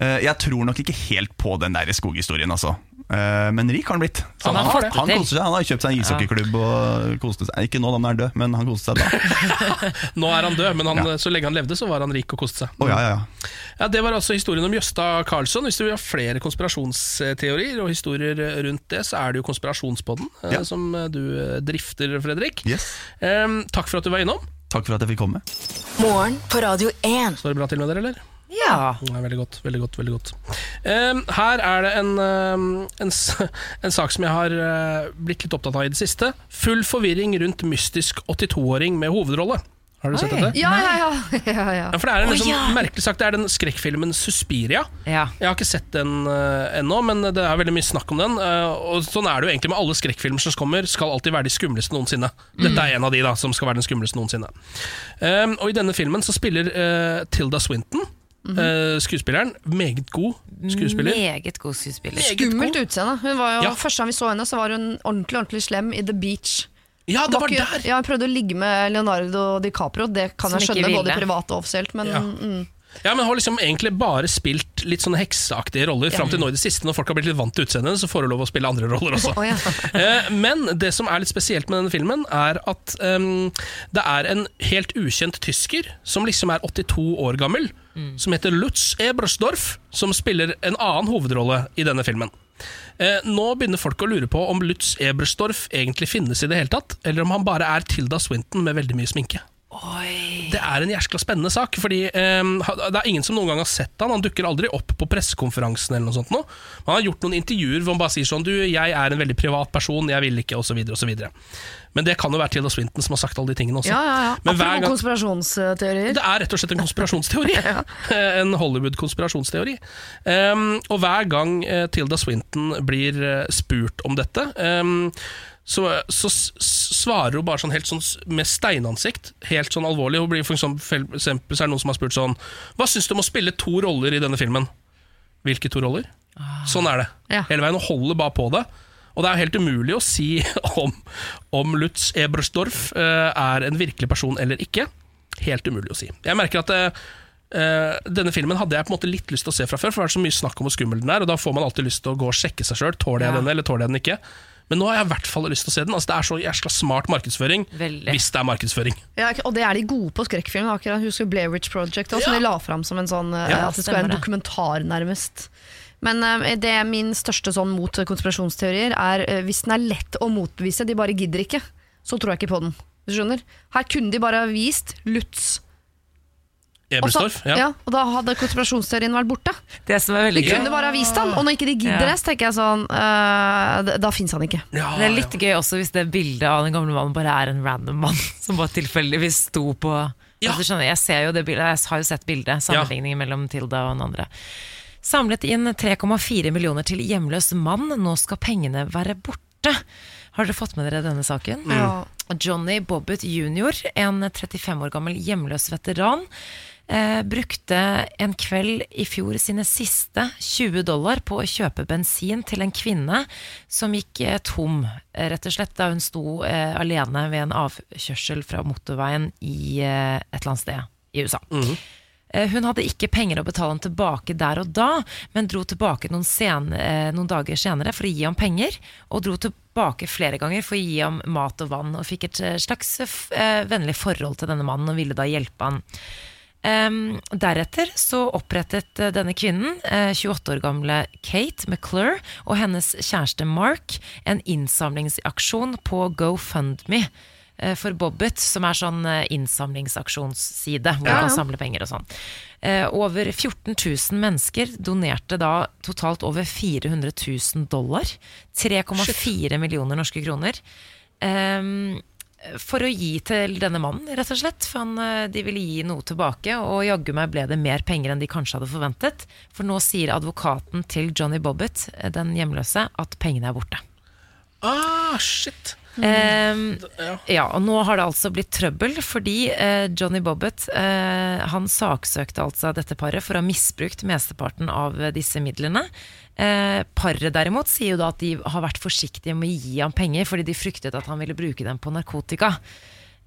Eh, jeg tror nok ikke helt på den der skoghistorien, altså. Eh, men rik har han blitt. Så Han han, har han, seg. Han har kjøpt seg en ishockeyklubb og koste seg. Ikke nå da han er død, men han koste seg da. Nå er han død, men han, Ja. så lenge han levde, så var han rik og koste seg. Oh, ja, ja, ja. Ja, Det var altså historien om Jøsta Karlsson. Hvis du vil ha flere konspirasjonsteorier og historier rundt det, så er det jo Konspirasjonspodden eh, Ja. som eh, du drifter, Fredrik. Yes. Takk for at du var innom. Takk for at jeg fikk komme. Morgen på Radio 1. Står det bra til med dere, eller? Ja. Ja, veldig godt. veldig godt, veldig godt Em, Her er det en, em, en, en sak som jeg har uh, blitt litt opptatt av i det siste. Full forvirring rundt mystisk 82-åring med hovedrolle. Har du sett dette? Ja, ja, ja. ja, ja. Ja, for Det er en oh, liksom, ja. merkelig sak. Det er den skrekkfilmen 'Suspiria'. ja. Jeg har ikke sett den eh, ennå, men det er veldig mye snakk om den. eh, og Sånn er det jo egentlig med alle skrekkfilmer som kommer. Skal alltid være de skumleste noensinne. Dette er en av de da som skal være den skumleste noensinne. Um, og I denne filmen så spiller Tilda Swinton, eh, skuespilleren, meget god skuespiller. Meget god skuespiller. Skummelt utseende. Hun var jo, Ja. Første gang vi så henne, så var hun ordentlig ordentlig slem i The Beach. Ja, det var der! Ja, Hun prøvde å ligge med Leonardo DiCaprio, det kan Som jeg skjønne, både privat og offisielt, men Ja. mm, Ja, men Har liksom egentlig bare spilt litt sånne hekseaktige roller fram til nå i det siste. Når folk har blitt litt vant til utseendet, så får du lov å spille andre roller også. oh, ja. Eh, Men det som er litt spesielt med denne filmen, er at um, det er en helt ukjent tysker som liksom er 82 år gammel, som heter Lutz Ebersdorf, som spiller en annen hovedrolle i denne filmen. Eh, nå begynner folk å lure på om Lutz Ebersdorf egentlig finnes i det hele tatt, eller om han bare er Tilda Swinton med veldig mye sminke. Oi. Det er en jæskla spennende sak. Fordi um, Det er ingen som noen gang har sett han Han dukker aldri opp på pressekonferansen. eller noe sånt nå. Han har gjort noen intervjuer hvor han bare sier sånn Du, jeg er en veldig privat person, jeg vil ikke, osv. osv. Men det kan jo være Tilda Swinton som har sagt alle de tingene også. Ja, ja, ja. Men hver gang konspirasjonsteorier. det er rett og slett en konspirasjonsteori. en Hollywood-konspirasjonsteori. Um, og hver gang uh, Tilda Swinton blir uh, spurt om dette, um, så, så svarer hun bare sånn helt sånn med steinansikt, helt sånn alvorlig. Hun blir for eksempel, så er det noen som har spurt sånn Hva syns du om å spille to roller i denne filmen? Hvilke to roller? Sånn er det. Ja. Hele veien. Hun holder bare på det. Og det er helt umulig å si om, om Lutz Ebersdorf uh, er en virkelig person eller ikke. Helt umulig å si. Jeg merker at uh, denne filmen hadde jeg på en måte litt lyst til å se fra før, for det er så mye snakk om hvor skummel den er, og da får man alltid lyst til å gå og sjekke seg sjøl. Tåler jeg Ja. den, eller tåler jeg den ikke? Men nå har jeg i hvert fall lyst til å se den. Altså, det er så jæskla smart markedsføring. Veldig. Hvis det er markedsføring. Ja, og det er de gode på skrekkfilm. Akkurat Husker du Blair Witch Project, også, som de la fram som en sånn eh, Ja, At det skulle være en dokumentar, nærmest. Men eh, det er min største sånn mot konspirasjonsteorier er eh, hvis den er lett å motbevise, de bare gidder ikke, så tror jeg ikke på den. Du skjønner? Her kunne de bare vist Lutz. Og, ja. Ja. og da hadde konspirasjonsteorien vært borte. Det som er veldig De gøy kunne bare ha vist han, og når ikke de gidder Ja. det, så tenker jeg sånn eh, Da, fins han ikke. Ja, Det er litt gøy også hvis det bildet av den gamle mannen bare er en random mann som bare tilfeldigvis sto på Ja. altså, skjønner, Jeg ser jo det bildet, jeg har jo sett bildet, sammenligningen mellom Tilda og den andre. Samlet inn 3,4 millioner til hjemløs mann, nå skal pengene være borte. Har dere fått med dere denne saken? Ja. Johnny Bobbitt jr., en 35 år gammel hjemløs veteran, eh, brukte en kveld i fjor sine siste 20 dollar på å kjøpe bensin til en kvinne som gikk eh, tom, rett og slett da hun sto eh, alene ved en avkjørsel fra motorveien i eh, et eller annet sted i USA. Eh, Hun hadde ikke penger å betale ham tilbake der og da, men dro tilbake noen, sen, noen dager senere for å gi ham penger, og dro tilbake flere ganger for å gi ham mat og vann, og fikk et slags vennlig forhold til denne mannen og ville da hjelpe han. Ehm, deretter så opprettet eh, denne kvinnen, eh, 28 år gamle Kate McClure, og hennes kjæreste Mark en innsamlingsaksjon på GoFundMe eh, for Bobbit, som er sånn eh, innsamlingsaksjonsside hvor man kan samle penger og sånn. Eh, Over 14 000 mennesker donerte da totalt over 400 000 dollar. 3,4 millioner norske kroner. Ehm, for å gi til denne mannen, rett og slett. For han, eh, de ville gi noe tilbake, og jaggu meg ble det mer penger enn de kanskje hadde forventet. For nå sier advokaten til Johnny Bobbitt, eh, den hjemløse, at pengene er borte. Ah, shit. Ehm, Ja. ja, og nå har det altså blitt trøbbel, fordi eh, Johnny Bobbett eh, han saksøkte altså dette paret for å ha misbrukt mesteparten av eh, disse midlene. Eh, paret derimot sier jo da at de har vært forsiktige med å gi ham penger, fordi de fryktet at han ville bruke dem på narkotika.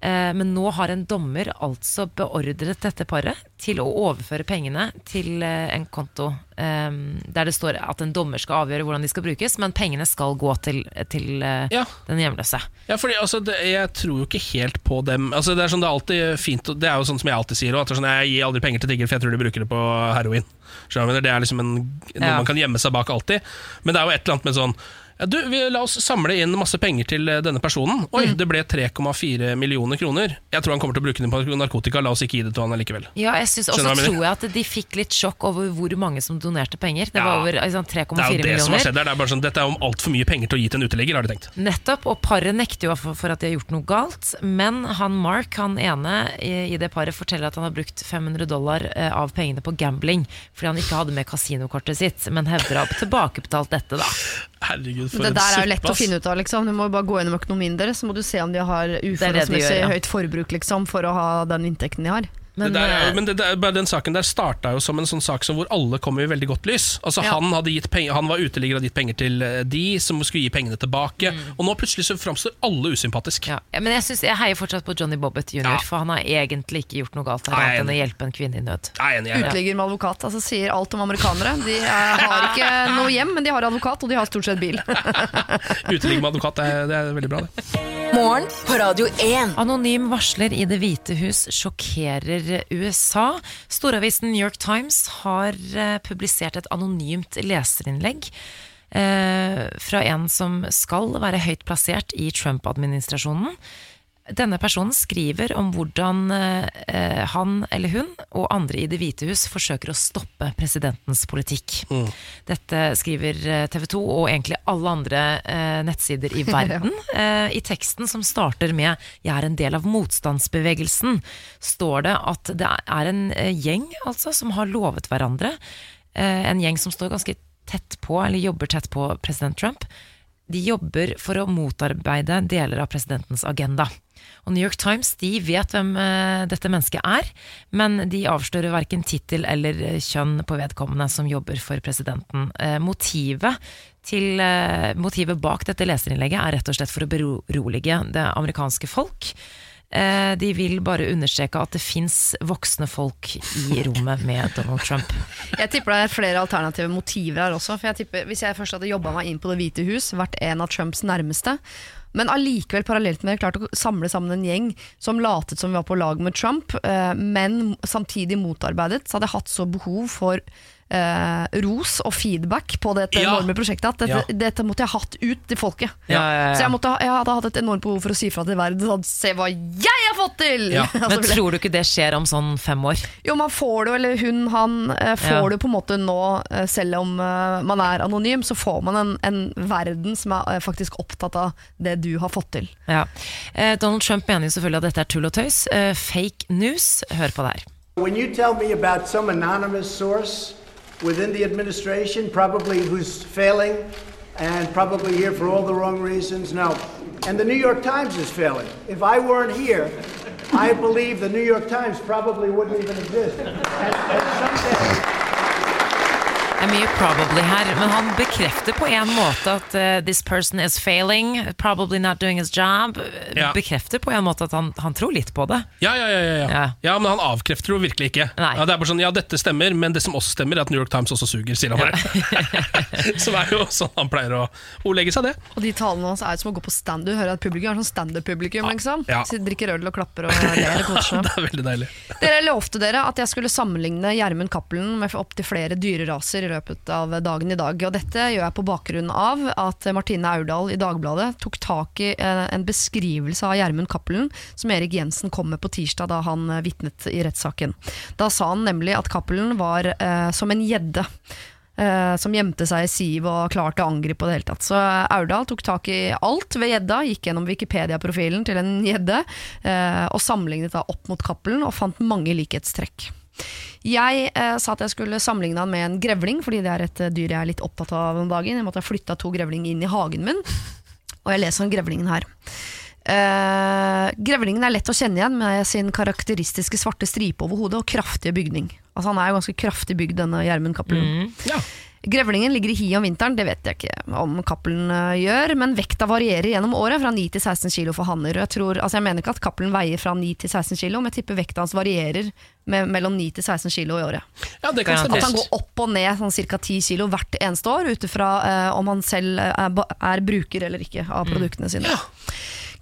Eh, men nå har en dommer altså beordret dette paret til å overføre pengene til eh, en konto eh, der det står at en dommer skal avgjøre hvordan de skal brukes, men pengene skal gå til, til Ja. den hjemløse. Ja, fordi altså, det, Jeg tror jo ikke helt på dem. Altså, det, er sånn, det er alltid fint Det er jo sånn som jeg alltid sier at sånn, Jeg gir aldri penger til tiggere, for jeg tror de bruker det på heroin. Det er liksom en, noe Ja. man kan gjemme seg bak alltid. Men det er jo et eller annet med sånn ja, du, vi, La oss samle inn masse penger til eh, denne personen. Oi, Mm. det ble 3,4 millioner kroner. Jeg tror han kommer til å bruke den på narkotika. La oss ikke gi det til han likevel. Ja, jeg synes, også jeg tror jeg at de fikk litt sjokk over hvor mange som donerte penger. Det var over liksom, Det er jo det som har skjedd der. Det er bare sånn, Dette er om altfor mye penger til å gi til en uteligger, har de tenkt. Nettopp, og paret nekter jo for, for at de har gjort noe galt. Men han Mark, han ene i, i det paret, forteller at han har brukt 500 dollar eh, av pengene på gambling fordi han ikke hadde med kasinokortet sitt, men hevder å ha tilbakebetalt dette, da. Herregud, for Det en der er jo lett å finne ut av. liksom Du må jo bare gå gjennom økonomien deres, så må du se om de har uforholdsmessig ja. høyt forbruk liksom for å ha den inntekten de har. Men, det der, er- eh, men det der, den saken der starta jo som en sånn sak som hvor alle kom i veldig godt lys. Altså Ja. Han hadde gitt penger, Han var uteligger og hadde gitt penger til eh, de som skulle gi pengene tilbake. Og nå plutselig så framstår alle usympatisk. Mm. ja. Ja, Men jeg, synes, jeg heier fortsatt på Johnny Bobbett jr., Ja. for han har egentlig ikke gjort noe galt her, er annet enn å hjelpe en kvinne i nød. Er. Er. Uteligger med advokat altså sier alt om amerikanere. De er, har ikke noe hjem, men de har advokat, og de har stort sett bil. Uteligger med advokat, det er, det er veldig bra, det. Morgen på Radio 1. Anonym varsler i Det hvite hus sjokkerer USA. Storavisen New York Times har eh, publisert et anonymt leserinnlegg eh, fra en som skal være høyt plassert i Trump-administrasjonen. Denne personen skriver om hvordan eh, han eller hun og andre i Det hvite hus forsøker å stoppe presidentens politikk. Dette skriver eh, TV 2 og egentlig alle andre eh, nettsider i verden. Eh, I teksten som starter med 'Jeg er en del av motstandsbevegelsen', står det at det er en eh, gjeng altså, som har lovet hverandre. Eh, en gjeng som står ganske tett på, eller jobber tett på president Trump. De jobber for å motarbeide deler av presidentens agenda. Og New York Times de vet hvem eh, dette mennesket er, men de avslører verken tittel eller eh, kjønn på vedkommende som jobber for presidenten. Eh, motivet, til, motivet bak dette leserinnlegget er rett og slett for å berolige det amerikanske folk. De vil bare understreke at det fins voksne folk i rommet med Donald Trump. Jeg tipper det er flere alternative motiver her også. For jeg tipper, Hvis jeg først hadde jobba meg inn på Det hvite hus, vært en av Trumps nærmeste, men allikevel parallelt med det klart å samle sammen en gjeng som latet som vi var på lag med Trump, eh, men samtidig motarbeidet, så hadde jeg hatt så behov for eh, ros og feedback på dette Ja. enorme prosjektet at dette, Ja. dette måtte jeg hatt ut til folket. Ja, ja, ja. Så jeg, måtte, ha- jeg hadde hatt et enormt behov for å si fra til verden sånn, Se hva jeg har fått til! Ja. Altså, Men tror du ikke det skjer om sånn fem år? jo, man får det jo, eller hun, han, eh, får Ja. det på en måte nå, eh, selv om eh, man er anonym, så får man en, en verden som er eh, faktisk opptatt av det du har fått til. Ja. Eh, Donald Trump mener jo selvfølgelig at dette er tull og tøys. Eh, fake news. Hør på det her. When you tell me about some anonymous source within the administration, probably who's failing and probably here for all the wrong reasons, no. And the New York Times is failing. If I weren't here, I believe the New York Times probably wouldn't even exist. And, and someday, er mye 'probably' her, men han bekrefter på en måte at uh, 'this person is failing', 'probably not doing his job'. Ja. Bekrefter på en måte at han, han tror litt på det. Ja, ja, ja, ja, ja. Ja. men han avkrefter jo virkelig ikke. Nei. Ja, det er bare sånn, ja, dette stemmer, men det som også stemmer, er at New York Times også suger, sier han bare. som er jo sånn han pleier å ordlegge seg, det. Og de talene hans er som å gå på stand. Du hører at publikum er sånn standup-publikum, liksom. Ja. Så de drikker øl og klapper og ler og koser seg. Det er veldig deilig. Dere lovte dere at jeg skulle sammenligne Gjermund Cappelen med opptil flere dyreraser i løpet av dagen i dag. Og dette gjør jeg på bakgrunn av at Martine Aurdal i Dagbladet tok tak i eh, en beskrivelse av Gjermund Cappelen som Erik Jensen kom med på tirsdag da han eh, vitnet i rettssaken. Da sa han nemlig at Cappelen var eh, som en gjedde. eh, som gjemte seg i siv og klarte å angripe på det hele tatt. Så Aurdal tok tak i alt ved gjedda, gikk gjennom Wikipedia-profilen til en gjedde, og sammenlignet da opp mot Cappelen, og fant mange likhetstrekk. Jeg eh, sa at jeg skulle sammenligne han med en grevling, fordi det er et eh, dyr jeg er litt opptatt av om dagen. Jeg måtte ha flytta to grevlinger inn i hagen min, og jeg leser om grevlingen her. Eh, grevlingen er lett å kjenne igjen med sin karakteristiske svarte stripe over hodet og kraftige bygning. Altså Han er jo ganske kraftig bygd, denne Gjermund Cappelen. Ja. Grevlingen ligger i hi om vinteren, det vet jeg ikke om Cappelen eh, gjør, men vekta varierer gjennom året, fra 9 til 16 kilo for hanner. Jeg, tror, altså jeg mener ikke at Cappelen veier fra 9 til 16 kilo, men jeg tipper vekta hans varierer med, mellom 9 til 16 kilo i året. ja, det kan At han går opp og ned sånn ca. 10 kilo hvert eneste år, ut ifra eh, om han selv eh, er, er bruker eller ikke av produktene sine.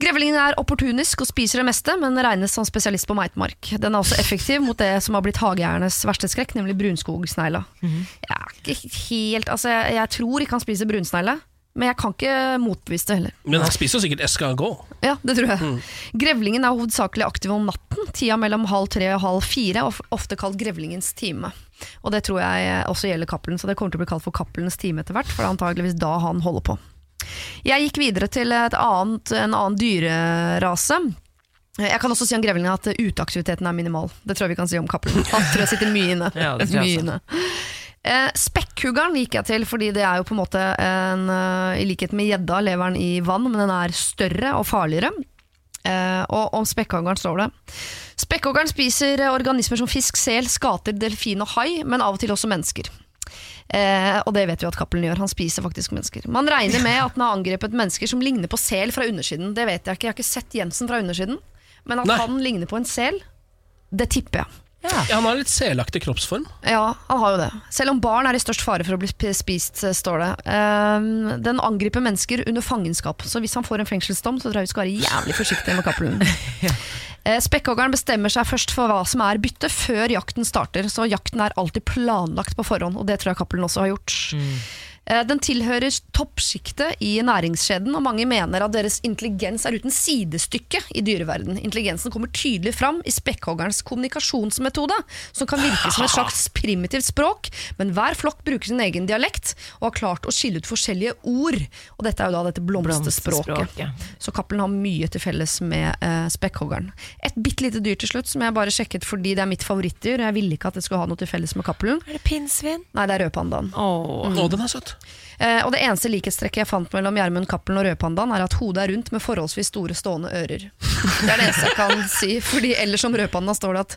Grevlingen er opportunisk og spiser det meste, men regnes som spesialist på meitemark. Den er også effektiv mot det som har blitt hageeiernes verste skrekk, nemlig brunskogsnegla. Jeg er helt Altså, jeg, jeg tror ikke han spiser brunsnegle, men jeg kan ikke motbevise det heller. Men han spiser jo sikkert escargot. Ja, det tror jeg. Grevlingen er hovedsakelig aktiv om natten, tida mellom halv tre og halv fire, ofte kalt grevlingens time. Og det tror jeg også gjelder Cappelen, så det kommer til å bli kalt for Cappelens time etter hvert, for det er antageligvis da han holder på. Jeg gikk videre til et annet, en annen dyrerase. Jeg kan også si om grevlingen at uteaktiviteten er minimal. Det tror jeg vi kan si om Cappelen. Han tror jeg sitter mye inne. Ja, mye inne. Eh, Spekkhuggeren gikk jeg til, fordi det er jo på en måte en, eh, I likhet med gjedda lever den i vann, men den er større og farligere. Eh, og om spekkhoggeren står det Spekkhoggeren spiser organismer som fisk, sel, skater, delfin og hai, men av og til også mennesker. Eh, og det vet vi at Cappelen gjør, han spiser faktisk mennesker. Man regner med at han har angrepet mennesker som ligner på sel fra undersiden. Det vet jeg ikke, jeg har ikke sett Jensen fra undersiden. Men at Nei. han ligner på en sel, det tipper jeg. Ja, han har litt selaktig kroppsform. Ja, han har jo det. Selv om barn er i størst fare for å bli spist, eh, står det. Um, den angriper mennesker under fangenskap, så hvis han får en fengselsdom, så tror jeg vi skal være jævlig forsiktige med Cappelen. Eh, Spekkhoggeren bestemmer seg først for hva som er bytte, før jakten starter, så jakten er alltid planlagt på forhånd, og det tror jeg Cappelen også har gjort. Eh, Den tilhører toppsjiktet i næringskjeden, og mange mener at deres intelligens er uten sidestykke i dyreverden. Intelligensen kommer tydelig fram i spekkhoggerens kommunikasjonsmetode, som kan virke som et slags primitivt språk, men hver flokk bruker sin egen dialekt og har klart å skille ut forskjellige ord. Og dette er jo da dette blomsterspråket. Blomsterspråket. Så Cappelen har mye til felles med eh, spekkhoggeren. Et bitte lite dyr til slutt, som jeg bare sjekket fordi det er mitt favorittdyr. Jeg ville ikke at det skulle ha noe til felles med Cappelen. Er det pinnsvin? Nei, det er rødpandaen. Åh. Å, den er søt. Eh, og det eneste likhetstrekket jeg fant mellom Gjermund Cappelen og rødpandaen, er at hodet er rundt med forholdsvis store stående ører. Det er det eneste jeg kan si, fordi ellers om rødpandaen står det at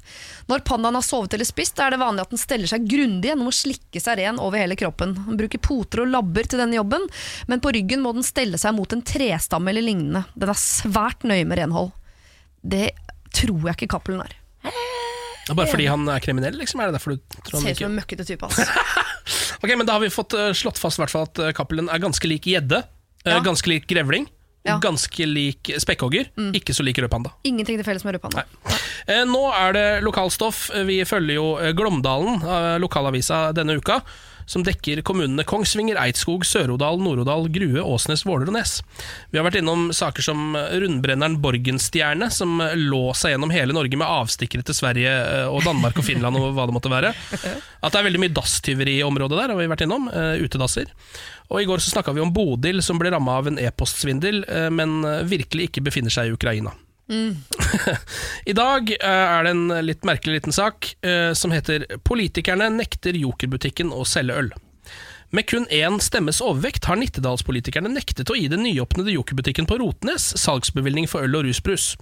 når pandaen har sovet eller spist, er det vanlig at den steller seg grundig gjennom å slikke seg ren over hele kroppen. Den bruker poter og labber til denne jobben, men på ryggen må den stelle seg mot en trestamme eller lignende. Den er svært nøye med renhold. Det tror jeg ikke Cappelen er. Bare fordi han er kriminell, liksom? Er det derfor du tror han Ser ut som en møkkete type. ass. Ok, men Da har vi fått eh, slått fast i hvert fall at eh, Cappelen er ganske lik gjedde. eh, Ja. Ganske lik grevling. Ja. Mm. Ganske lik spekkhogger. Ikke så lik rødpanda. Ingenting til felles med rødpanda. Eh, Nå er det lokalstoff. Vi følger jo Glåmdalen, lokalavisa denne uka, som dekker kommunene Kongsvinger, Eidskog, Sør-Odal, Nord-Odal, Grue, Åsnes, Våler og Nes. Vi har vært innom saker som rundbrenneren Borgenstjerne, som lå seg gjennom hele Norge med avstikkere til Sverige eh, og Danmark og Finland og hva det måtte være. At det er veldig mye dasstyveri i området der, har vi vært innom. eh, Utedasser. Og I går så snakka vi om Bodil, som ble ramma av en e-postsvindel, eh, men virkelig ikke befinner seg i Ukraina. I dag eh, er det en litt merkelig liten sak eh, som heter 'Politikerne nekter Jokerbutikken å selge øl'. Med kun én stemmes overvekt har Nittedalspolitikerne nektet å gi den nyåpnede Jokerbutikken på Rotnes salgsbevilgning for øl og rusbrus.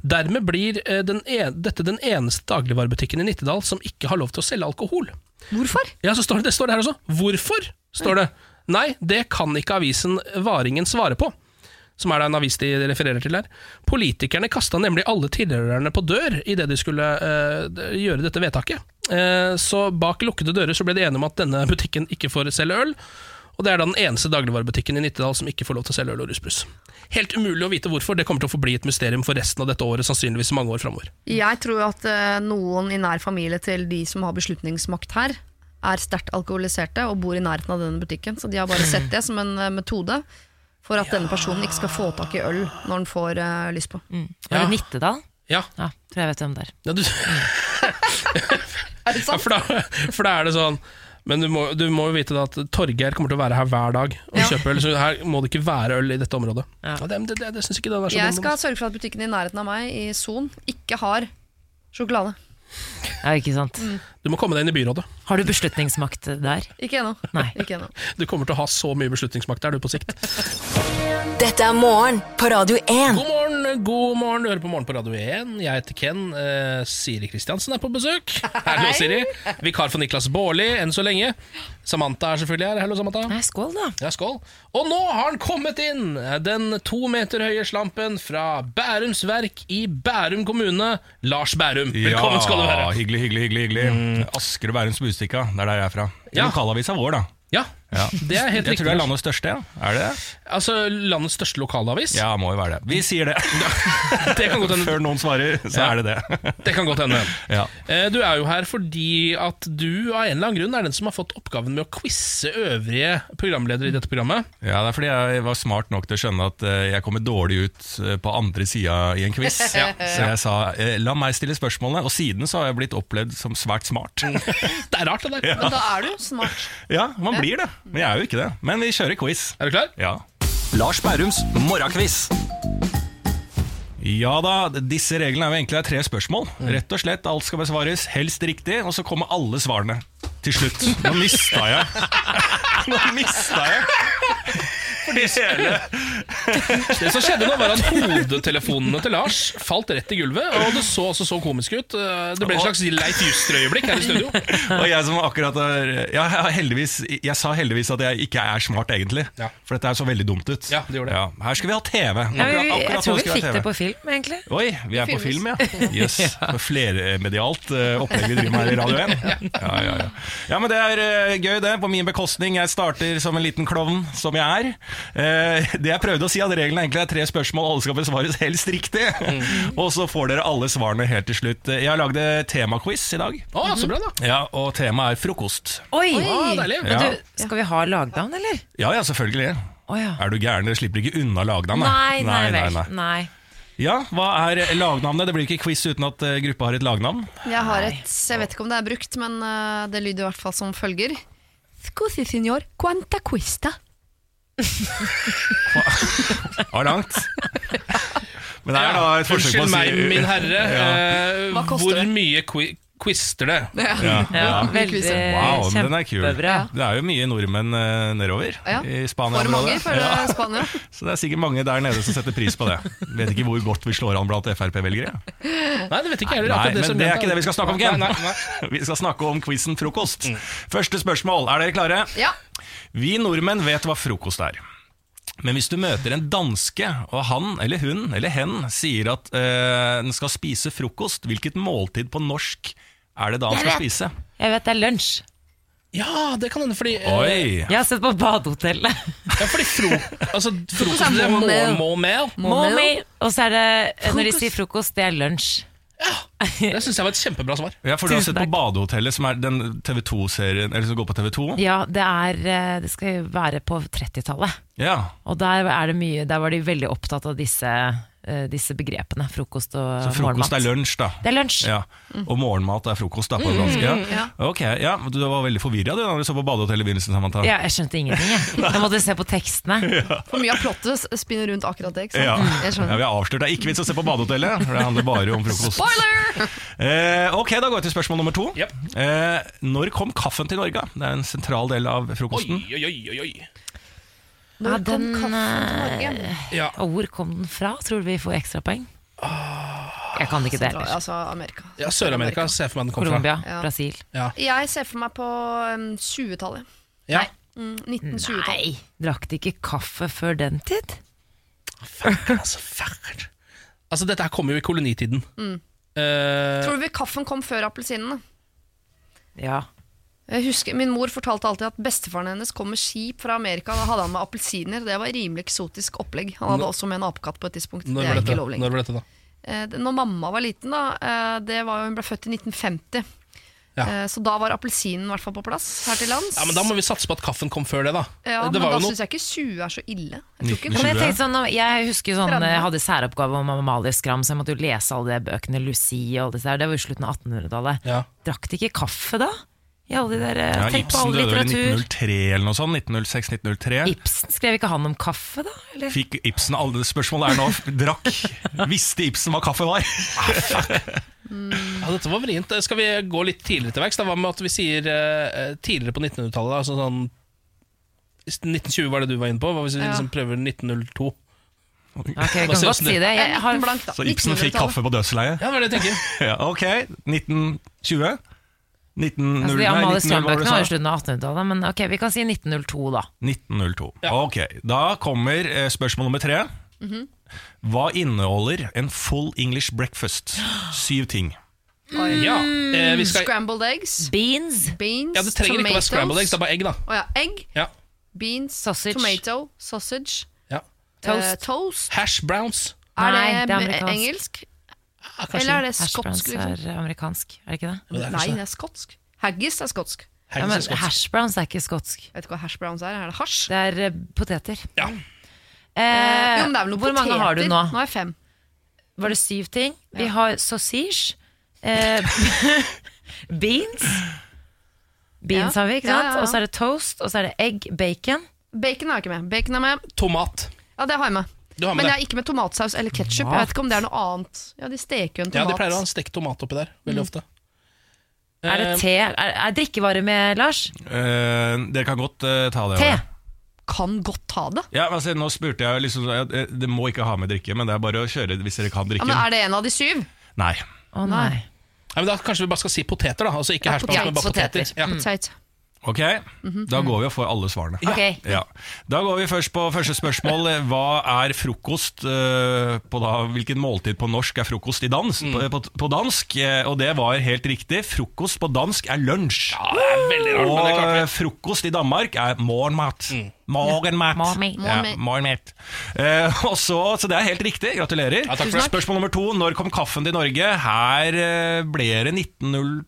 Dermed blir eh, den en, dette den eneste dagligvarebutikken i Nittedal som ikke har lov til å selge alkohol. Hvorfor? Ja, så står det, det står det her også. Hvorfor? står det. Nei, det kan ikke avisen Varingen svare på. Som er da en avis de refererer til her. Politikerne kasta nemlig alle tilhørerne på dør idet de skulle uh, gjøre dette vedtaket. Uh, så bak lukkede dører så ble de enige om at denne butikken ikke får selge øl. Og det er da den eneste dagligvarebutikken i Nittedal som ikke får lov til å selge øl og rusbrus. Helt umulig å vite hvorfor. Det kommer til å forbli et mysterium for resten av dette året, sannsynligvis mange år framover. Jeg tror at uh, noen i nær familie til de som har beslutningsmakt her, er sterkt alkoholiserte og bor i nærheten av denne butikken. Så de har bare sett det som en metode for at denne personen ikke skal få tak i øl når den får eh, lyst på. Var Ja. det Nittedal? Ja, Ja, tror jeg vet hvem det er. ja, du, Er det ja for, da, for da er det sånn men du må, du må jo vite da at Torgeir kommer til å være her hver dag og Ja. kjøpe øl. Så her må det ikke være øl i dette området. Ja. Ja, det, det, det, det synes ikke den er så Jeg dum, skal sørge for at butikken i nærheten av meg, i Son, ikke har sjokolade. Ja, ikke sant? Du må komme deg inn i byrådet. Har du beslutningsmakt der? Ikke ennå. Ikke ennå. Du kommer til å ha så mye beslutningsmakt der du på sikt. Dette er morgen på Radio 1. God morgen, god morgen, du hører på Morgen på Radio 1. Jeg heter Ken. Eh, Siri Kristiansen er på besøk. Hallo, Siri. Vikar for Niklas Baarli enn så lenge. Samantha er selvfølgelig her. Hallo, Samantha. Nei, skål, da. Ja, skål. Og nå har han kommet inn! Den to meter høye slampen fra Bærums Verk i Bærum kommune. Lars Bærum, velkommen skal du være. Mm. Hyggelig, hyggelig, hyggelig. hyggelig. Asker og Bærums Budstikka, det er der jeg er fra. Ja. lokalavisa vår, da. Ja, Ja. det er helt Jeg riktig. tror det er landets største, ja. Er det det? Altså landets største lokalavis. Ja, må jo være det. Vi sier det. Det kan godt hende. Før noen svarer, så Ja. er det det. Det kan godt hende. Ja. Eh, Du er jo her fordi at du av en eller annen grunn er den som har fått oppgaven med å quize øvrige programledere i dette programmet. ja, det er fordi jeg var smart nok til å skjønne at eh, jeg kommer dårlig ut eh, på andre sida i en quiz. Ja. Så jeg sa la meg stille spørsmålene, og siden så har jeg blitt opplevd som svært smart. Det er rart, det der. Men da er du smart. Ja, man blir det. Men jeg er jo ikke det. Men vi kjører quiz. Er du klar? Ja. Lars Bærums morgenquiz. Ja da, disse reglene er jo egentlig tre spørsmål. Mm. Rett og slett, alt skal besvares, helst riktig, og så kommer alle svarene til slutt. Nå mista jeg Nå mista jeg hele Det som skjedde nå var at Hodetelefonene til Lars falt rett i gulvet, og det så også så komisk ut. Eh, Det ble et slags Leif Juster-øyeblikk her i studio. Og jeg som akkurat Jeg, heldigvis, jeg sa heldigvis at jeg ikke er smart, egentlig. Ja. For dette så veldig dumt ut. Ja, det gjorde det. Her skal vi ha TV. Akkurat, Akkurat- jeg tror vi fikk det på film, egentlig. Oi, vi er på film, ja. Yes, Flermedialt uh, opplegg vi driver med her i Radio 1. Ja, ja, ja. ja men det er eh, gøy, det. På min bekostning. Jeg starter som en liten klovn, som jeg er. Eh, det jeg prøvde å si at reglene egentlig er tre spørsmål, alle skal besvares helst riktig. Og så får dere alle svarene helt til slutt. Jeg har lagd temaquiz i dag. Å, så bra, da. Ja, Og temaet er frokost. Oi! Å, deilig. Men Ja. du, skal vi ha lagnavn, eller? Ja, ja, selvfølgelig. Oh, ja. Er du gæren? Dere slipper ikke unna lagnavn. Nei, nei nei, nei. Nei. Ja, Hva er lagnavnet? Det blir ikke quiz uten at eh, gruppa har et lagnavn. Jeg har et, jeg vet ikke om det er brukt, men eh, det lyder i hvert fall som følger. Scusi signor, quanta quista? Var langt. Men det er da et forsøk på å Unnskyld si meg, min herre. Ja. eh, Hva koster hvor det? mye qui quister det? Ja. Ja, veldig Wow, men den er kul. kjempebra. Det er jo mye nordmenn eh, nedover Ja. i For mange for Ja. eh, Spania. Så det er sikkert mange der nede som setter pris på det. Vet ikke hvor godt vi slår an blant Frp-velgere. Nei, det vet ikke jeg heller. Nei, akkurat men som det er ikke det vi skal snakke om, Ken. Nei, nei, nei. Vi skal snakke om quizen frokost. Første spørsmål, er dere klare? Ja. Vi nordmenn vet hva frokost er. Men hvis du møter en danske, og han eller hun eller hen sier at øh, den skal spise frokost, hvilket måltid på norsk er det da han skal spise? Jeg vet det er lunsj. Ja, det kan hende, fordi eh, Oi! Jeg har sett på Badehotellet. Ja, fordi fro altså, frokost er det er må, må more Må Mommy. Og så er det, når de sier frokost, det er lunsj. Det syns jeg var et kjempebra svar. Ja, for du har Tusen sett på takk. Badehotellet, som er den TV2-serien Eller som går på TV2? Ja, det, er, eh, det skal være på 30-tallet. Ja. Og der, er det mye, der var de veldig opptatt av disse, disse begrepene. Frokost og morgenmat. Så frokost morgenmat. er lunsj, da. Det er lunsj. Ja. Og morgenmat er frokost, da, på mm, dansk. Ja. ja. Ok, ja, Du var veldig forvirra da du så på Badehotellet i begynnelsen, Samantha. Ja, jeg skjønte ingenting. Jeg, jeg måtte se på tekstene. For mye av plottet spinner rundt akkurat det. ikke sant? Ja. Jeg ja. Vi har avslørt det er ikke vits å se på Badehotellet, for det handler bare om frokost. Spoiler! Eh, ok, da går vi til spørsmål nummer to. Yep. Eh, når kom kaffen til Norge? Det er en sentral del av frokosten. oi, oi, oi, oi. Når Ja, kom kaffen til Norge? eh, Ja. Og hvor kom den fra? Tror du vi får ekstrapoeng? Jeg kan ikke det heller. Altså Amerika. ja Sør-Amerika ser jeg for meg den kom fra. Colombia, Ja. Brasil. Jeg ser for meg på um, 20-tallet. Ja. Mm, 1920-tallet. Nei, drakk de ikke kaffe før den tid? Altså, fælt. Altså, dette her kommer jo i kolonitiden. Eh, Tror du vi kaffen kom før appelsinene? Ja. Jeg husker, Min mor fortalte alltid at bestefaren hennes kom med skip fra Amerika. Da hadde han med appelsiner. Det var rimelig eksotisk opplegg. Han hadde også med en apekatt på et tidspunkt. når, det er dette? når ble dette, da? Eh, det- Når mamma var liten, da, eh, det var jo, hun ble født i 1950. Ja. Eh, Så da var appelsinen i hvert fall på plass her til lands. Ja, men Da må vi satse på at kaffen kom før det, da. Ja, det men var da jo noe syns jeg ikke 20 er så ille. Jeg ikke Men jeg, sånn, jeg husker sånn, jeg hadde særoppgave om Amalie Skram, så jeg måtte jo lese alle de bøkene, Lucie og alle disse der. Det var jo slutten av 1800-tallet. Ja. Drakk de ikke kaffe da? I alle de der, eh, Ja, Tenk på Ibsen all døde vel i 1903 eller noe sånt. 1906-1903. Ibsen, skrev ikke han om kaffe da? Eller? Fikk Ibsen alle Spørsmålet er nå Drakk Visste Ibsen hva kaffe var? Ja, dette var vrient. Skal vi gå litt tidligere til verks? Hva med at vi sier uh, tidligere på 1900-tallet? Altså sånn 1920 var det du var inne på. Hva hvis vi liksom prøver 1902? Ok, jeg kan godt si det? Jeg har, 19 blank, da. Så Ibsen fikk kaffe på dødsleiet? Ja, det var det jeg tenker. Ja, ok. 1920? 1900, altså, de Amalie 1900 var jo slutten av 1800-tallet, men ok, vi kan si 1902 da. 1902. Ja. Ok, Da kommer eh, spørsmål nummer tre. Mhm. Hva inneholder en full English breakfast? Syv ting. Ja, eh, skal, Scrambled eggs, Beans, beans, ja, Det trenger ikke å være scrambled eggs, det er bare egg. da oh, ja, egg, ja. beans, Sausage. tomato, sausage, Ja. Toast. Uh, toast. Hash browns. Er Nei, det, det er engelsk? Kanskje Eller er det skotsk? Liksom? er amerikansk, er det ikke det? Det er Nei, det er skotsk. Haggis er skotsk. Ja, men hash browns er ikke skotsk. Vet du hva hash browns er? Er det hasj? Det er eh, poteter. Ja. Eh, jo, men det er vel noen hvor mange har du poteter. nå? Nå er jeg fem. Var det syv ting? Vi har sausage. Eh, beans. Beans Ja. har vi, ikke Ja, sant? ja, ja. Og så er det toast, og så er det egg, bacon. Bacon er ikke med. Bacon er med. Tomat. Ja, det har jeg med. Du har med Men det. er ikke med tomatsaus eller ketsjup. Jeg vet ikke om det er noe annet. Ja, De steker jo en Ja. De pleier å ha en stekt tomat oppi der. Veldig ofte. Er det Eh, te? Er, er drikkevare med, Lars? Eh, dere kan godt eh, ta det. Te. Ole. Kan godt ta det. Ja, men altså, nå spurte jeg liksom ja, Det må ikke ha med drikke, men det er bare å kjøre hvis dere kan Ja, drikke. men Er det en av de syv? Nei. Å nei. Nei, men Da kanskje vi bare skal si poteter, da. Altså ikke Ja, hash browns, men bare poteter. poteter. Ja. Potet. Ok, da går vi og får alle svarene. Ok. Ja. Da går vi først på første spørsmål. Hva er frokost eh, på da, Hvilken måltid på norsk er frokost i dans? På, på, på dansk, eh, og det var helt riktig. Frokost på dansk er lunsj. Ja, det er veldig rart, men det og klarte vi. eh, frokost i Danmark er morgenmat. Morgenmat. Morgenmat. Ja, morgenmat. Eh, og så, så det er helt riktig. Gratulerer. Ja, takk for det. Spørsmål nummer to. Når kom kaffen til Norge? Her eh, ble det 1902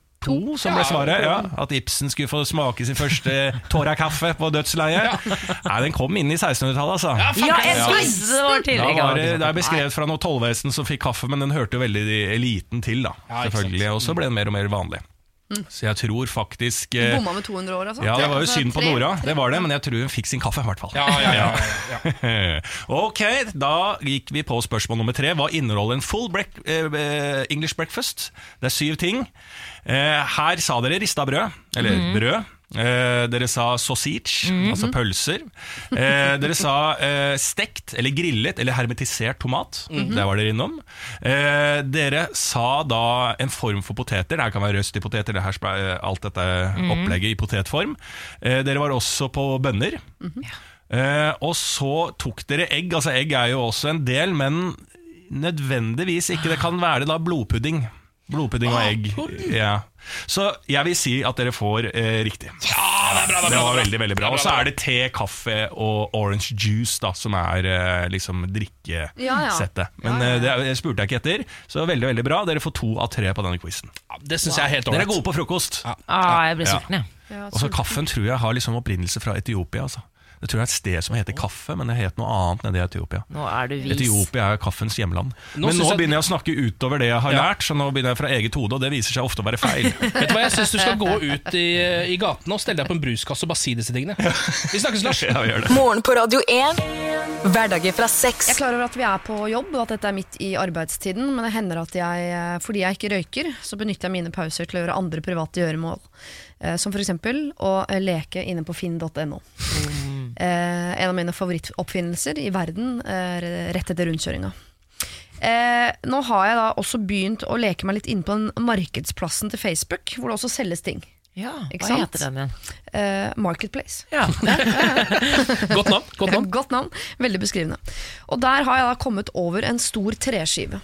som ble svaret. Ja, at Ibsen skulle få smake sin første Tåra-kaffe på dødsleiet. Nei, Den kom inn i 1600-tallet, altså. Ja, Ja, jeg ja. det var Da var det, det er beskrevet fra noe tollvesen som fikk kaffe, men den hørte jo veldig eliten til. da Ja, Selvfølgelig Og så ble den mer og mer vanlig. Så jeg tror faktisk eh, Bomma med 200 år, altså. Ja, det var jo Altså, synd på Nora, det var det, men jeg tror hun fikk sin kaffe, i hvert fall. Ja, ja, ja, ja. ok, da gikk vi på spørsmål nummer tre. Hva inneholder en full break, eh, eh, English breakfast? Det er syv ting. Eh, her sa dere rista brød, eller brød. Eh, dere sa sausage, altså pølser. Eh, dere sa eh, stekt eller grillet eller hermetisert tomat. Det var dere innom. Eh, dere sa da en form for poteter. Det kan være røst i poteter. Det her, eh, alt dette opplegget i potetform. Eh, dere var også på bønner. Eh, og så tok dere egg. Altså Egg er jo også en del, men nødvendigvis ikke. Det kan være da blodpudding. Blodpudding og egg. Ja. Så jeg vil si at dere får eh, riktig. Ja, det bra, det Det var veldig, veldig bra. Og så er det te, kaffe og orange juice da som er eh, liksom drikkesettet. Ja, ja. Men eh, det spurte jeg ikke etter, så veldig veldig bra. Dere får to av tre på denne quizen. Ja, Det syns jeg er helt Dere er gode på frokost. Ja, jeg blir sulten, jeg. Ja, Og så kaffen tror jeg har liksom opprinnelse fra Etiopia. Altså. Jeg tror det er et sted som heter kaffe, men det heter noe annet nede i Etiopia. Nå er du vis. Etiopia er kaffens hjemland. Nå Men nå jeg- begynner jeg å snakke utover det jeg har Ja. lært, så nå begynner jeg fra eget hode, og det viser seg ofte å være feil. Vet du hva, Jeg syns du skal gå ut i, i gatene og stelle deg på en bruskasse og bare si disse tingene. Vi snakkes, Lars. Ja, vi gjør det. Morgen på Radio 1. Hverdager fra seks. Jeg er klar over at vi er på jobb, og at dette er midt i arbeidstiden, men det hender at jeg, eh, fordi jeg ikke røyker, så benytter jeg mine pauser til å gjøre andre private gjøremål. Eh, Som f.eks. å eh, leke inne på finn.no. Eh, en av mine favorittoppfinnelser i verden eh, rett etter rundkjøringa. Eh, nå har jeg da også begynt å leke meg litt inn på den markedsplassen til Facebook, hvor det også selges ting. Ja, Ikke hva sant? heter den igjen? Eh, Marketplace. Ja. Godt navn. godt navn. Godt navn, veldig beskrivende. Og der har jeg da kommet over en stor treskive.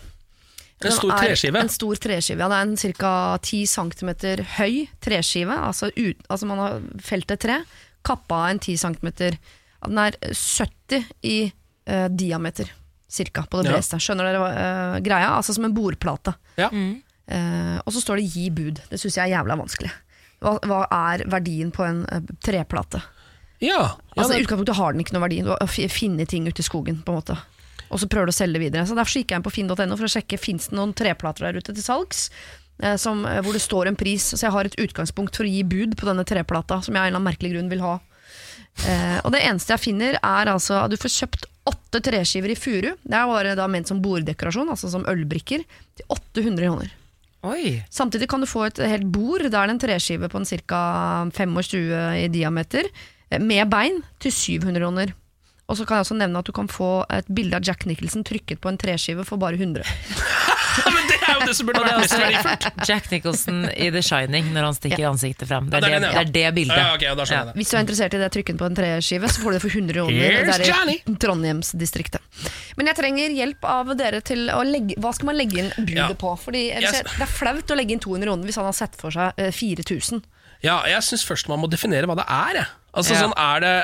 En stor treskive. En stor treskive, ja Det er en ca. 10 cm høy treskive. Altså, ut, altså man har felt et tre, kappa av en 10 cm Den er 70 i eh, diameter, cirka, på det Ja. bredeste. Skjønner dere hva, eh, greia? Altså som en bordplate. Ja. Eh, og så står det 'gi bud'. Det syns jeg er jævla vanskelig. Hva, hva er verdien på en eh, treplate? Ja, ja, Altså, I utgangspunktet har den ikke noe verdi. Du har f- finne ting ute i skogen. på en måte Og så prøver du å selge det videre. Så Derfor så gikk jeg inn på finn.no for å sjekke om det noen treplater der ute til salgs. Eh, Som, eh, hvor det står en pris. Så jeg har et utgangspunkt for å gi bud på denne treplata, som jeg av en eller annen merkelig grunn vil ha. Eh, og det eneste jeg finner, er altså at du får kjøpt åtte treskiver i furu. Det er da ment som borddekorasjon, altså som ølbrikker, til 800 kroner. Oi. Samtidig kan du få et helt bord det er en treskive på en ca. 25 i diameter, eh, med bein, til 700 kroner. Og så kan jeg også nevne at du kan få et bilde av Jack Nicholson trykket på en treskive for bare 100. men det er jo det som burde vært mest verdifullt. Jack Nicholson i The Shining når han stikker ansiktet frem. Det er det, det er det, bildet. ja. okay. Ja, da skjønner det. Hvis du er interessert i det trykken på en treskive, så får du det for 100 kroner. Er i Trondheimsdistriktet. Men jeg trenger hjelp av dere til å legge Hva skal man legge inn budet Ja. på? Fordi Yes. Det er flaut å legge inn 200 kroner hvis han har sett for seg eh, 4000. Ja, jeg syns først man må definere hva det er. Jeg. Altså, Ja. sånn, er, det,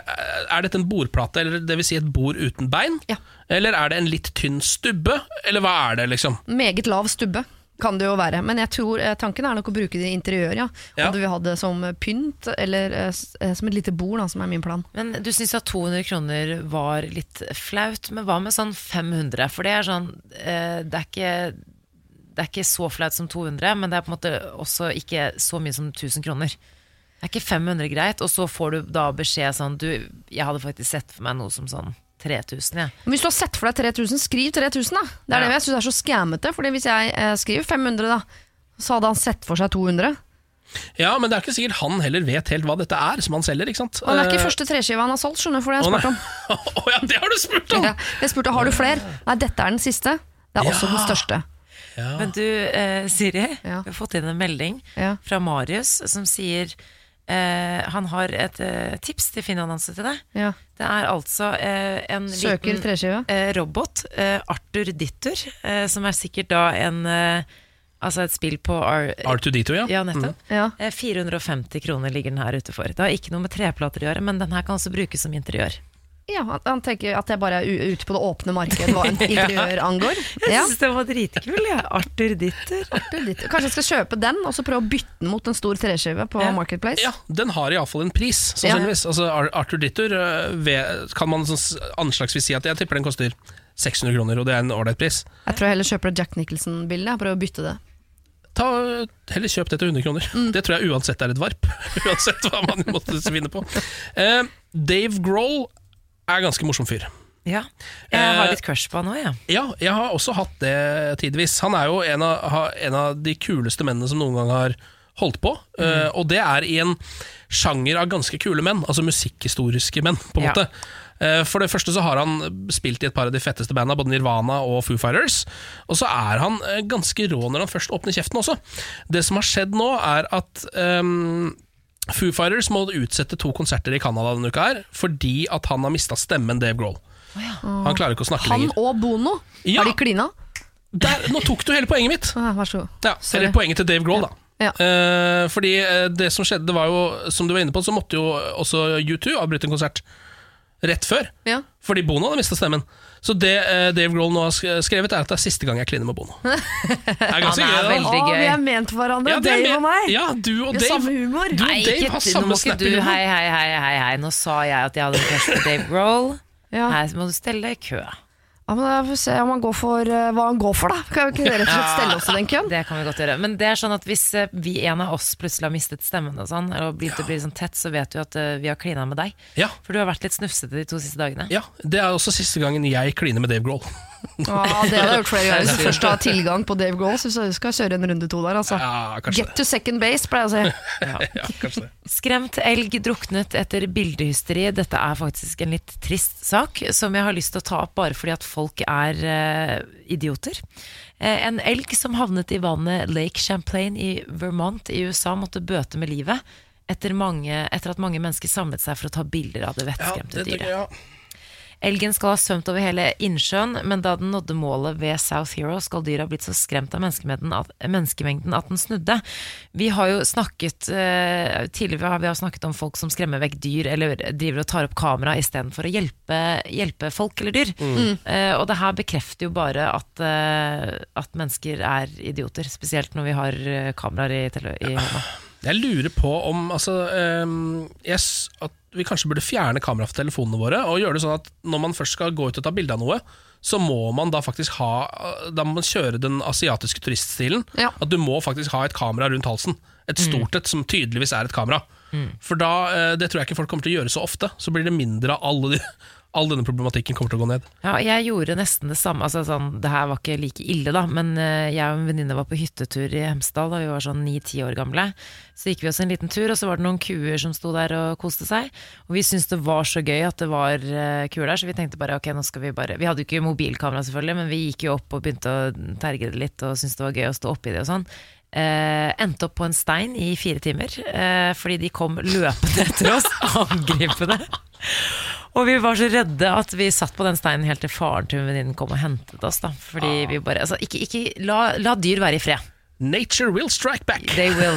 er dette en bordplate, eller det vil si et bord uten bein? Ja. Eller er det en litt tynn stubbe? Eller hva er det, liksom? Meget lav stubbe kan det jo være, men jeg tror eh, tanken er nok å bruke det i interiør. Ja. Ja. Om du vil ha det som pynt, eller eh, eh, som et lite bord, da, som er min plan. Men du syns at 200 kroner var litt flaut, men hva med sånn 500? For det er sånn eh, Det er ikke det er ikke så flaut som 200, men det er på en måte også ikke så mye som 1000 kroner. Det er ikke 500 greit, og så får du da beskjed sånn Du, jeg hadde faktisk sett for meg noe som sånn 3000, jeg. Men hvis du har sett for deg 3000, skriv 3000, da. Det er Ja. det jeg syns er så skammete. Fordi hvis jeg eh, skriver 500, da, så hadde han sett for seg 200. Ja, men det er ikke sikkert han heller vet helt hva dette er som han selger, ikke sant? Og det er ikke Eh, første treskiva han har solgt, skjønner du, for det har jeg spurt om. Å ja, det har du spurt om! Ja. Jeg spurte har du flere. Nei, dette er den siste. Det er også den største. Men du, eh, Siri, Ja. vi har fått inn en melding Ja. fra Marius som sier Eh, han har et eh, tips til Finn-annonse til deg. Ja. Det er altså eh, en Søker liten eh, robot, eh, Arthur Dittur, eh, som er sikkert da en eh, Altså et spill på R R2D2, ja. Ja, nettopp. Ja. Eh, 450 kroner ligger den her ute for. Det har ikke noe med treplater å gjøre, men den her kan også brukes som interiør. Ja, han- han tenker at jeg bare er ute på det åpne markedet hva en interiør angår. Jeg Ja. syns den var dritkul, jeg. Arthur Ditter. Arthur Ditter. Kanskje jeg skal kjøpe den, og så prøve å bytte den mot en stor treskive på Ja. Marketplace. Ja, den har iallfall en pris, sannsynligvis. Altså, Arthur Ditter øh, kan man sånn anslagsvis si at jeg tipper den koster 600 kroner, og det er en ålreit pris. Jeg tror jeg heller kjøper et Jack Nicholson-bilde. Prøver å bytte det. Ta, heller kjøp det til 100 kroner. Det tror jeg uansett er et varp. uansett hva man måtte finne på. Uh, Dave Grohl er ganske morsom fyr. Ja. Jeg har Eh, litt crush på han òg, jeg. Ja, jeg har også hatt det tidvis. Han er jo en av, en av de kuleste mennene som noen gang har holdt på. eh, og det er i en sjanger av ganske kule menn, altså musikkhistoriske menn, på en Ja. måte. Uh, For det første så har han spilt i et par av de fetteste banda, både Nirvana og Foo Fighters. Og så er han ganske rå når han først åpner kjeften også. Det som har skjedd nå, er at ehm, Foo Fighters må utsette to konserter i Canada denne uka her, fordi at han har mista stemmen Dave Grohl. Han klarer ikke å snakke Han lenger. og Bono, Ja. har de klina? Der, nå tok du hele poenget mitt! Ah, vær så god. Ja, eller poenget til Dave Grohl, da. Ja. Eh, fordi eh, det som skjedde, det var jo Som du var inne på, så måtte jo også U2 avbryte en konsert rett før. Ja. Fordi Bono hadde mista stemmen. Så det eh, Dave Grohl nå har skrevet, er at det er siste gang jeg kliner med Bono. Det er ganske Han er gøy, da. veldig- Å, gøy. vi er ment for hverandre, Ja, det er Dave og meg. Ja, du og Vi har Dave. samme humor. Du og Nei, Dave ikke, har nå samme må ikke du snappehumor. Hei, hei, hei, hei, hei. Nå sa jeg at jeg hadde en crush på Dave Grohl. Ja. Her må du stelle i kø. Ja, men får se om han går for uh, hva han går for, da. Kan vi ikke rett og slett stelle oss i den køen? Det kan vi godt gjøre. Men det er sånn at hvis uh, vi en av oss plutselig har mistet stemmen og sånn, og begynt å bli sånn tett, så vet du at uh, vi har klina med deg. Ja, For du har vært litt snufsete de to siste dagene. ja, Det er også siste gangen jeg kliner med Dave Grohl. Ja, det hadde jeg gjort flere ganger. Hvis du først har tilgang på Dave Grohl, så skal jeg kjøre en runde to der, altså. Ja, Get to second base, pleier jeg å si. Ja. Ja. Skremt elg druknet etter bildehysteri. Dette er faktisk en litt trist sak, som jeg har lyst til å ta opp bare fordi at folk er uh, idioter. Eh, en elg som havnet i vannet Lake Champlain i Vermont i USA, måtte bøte med livet. Etter, mange, etter at mange mennesker samlet seg for å ta bilder av det vettskremte dyret. Elgen skal ha svømt over hele innsjøen, men da den nådde målet ved South Hero, skal dyret ha blitt så skremt av menneskemengden at, den snudde. Vi har jo snakket eh, tidligere har vi har snakket om folk som skremmer vekk dyr, eller driver og tar opp kamera istedenfor å hjelpe, hjelpe folk eller dyr. Eh, og det her bekrefter jo bare at, uh, at mennesker er idioter, spesielt når vi har kameraer i, i hånda. Jeg lurer på om altså, um, yes, at vi kanskje burde fjerne kamera fra telefonene våre. Og gjøre det sånn at når man først skal gå ut og ta bilde av noe, så må man da faktisk ha Da må man kjøre den asiatiske turiststilen. Ja. At du må faktisk ha et kamera rundt halsen. Et stort et som tydeligvis er et kamera. For da, eh, Det tror jeg ikke folk kommer til å gjøre så ofte. Så blir det mindre av alle de, all denne problematikken kommer til å gå ned. Ja, jeg gjorde nesten det samme. Altså, sånn, det her var ikke like ille, da, men eh, jeg og en venninne var på hyttetur i Hemsedal da vi var sånn ni-ti år gamle. Så gikk vi oss en liten tur, og så var det noen kuer som sto der og koste seg. Og vi syntes det var så gøy at det var eh, kuer der, så vi tenkte bare ok, nå skal vi bare Vi hadde jo ikke mobilkamera, selvfølgelig, men vi gikk jo opp og begynte å terge det litt og syntes det var gøy å stå oppi det og sånn. Uh, endte opp på en stein i fire timer, uh, fordi de kom løpende etter oss, angripende. Og vi var så redde at vi satt på den steinen helt til faren til venninnen kom og hentet oss. da Fordi vi bare, altså, ikke, ikke, la, la dyr være i fred. Nature will strike back! They will.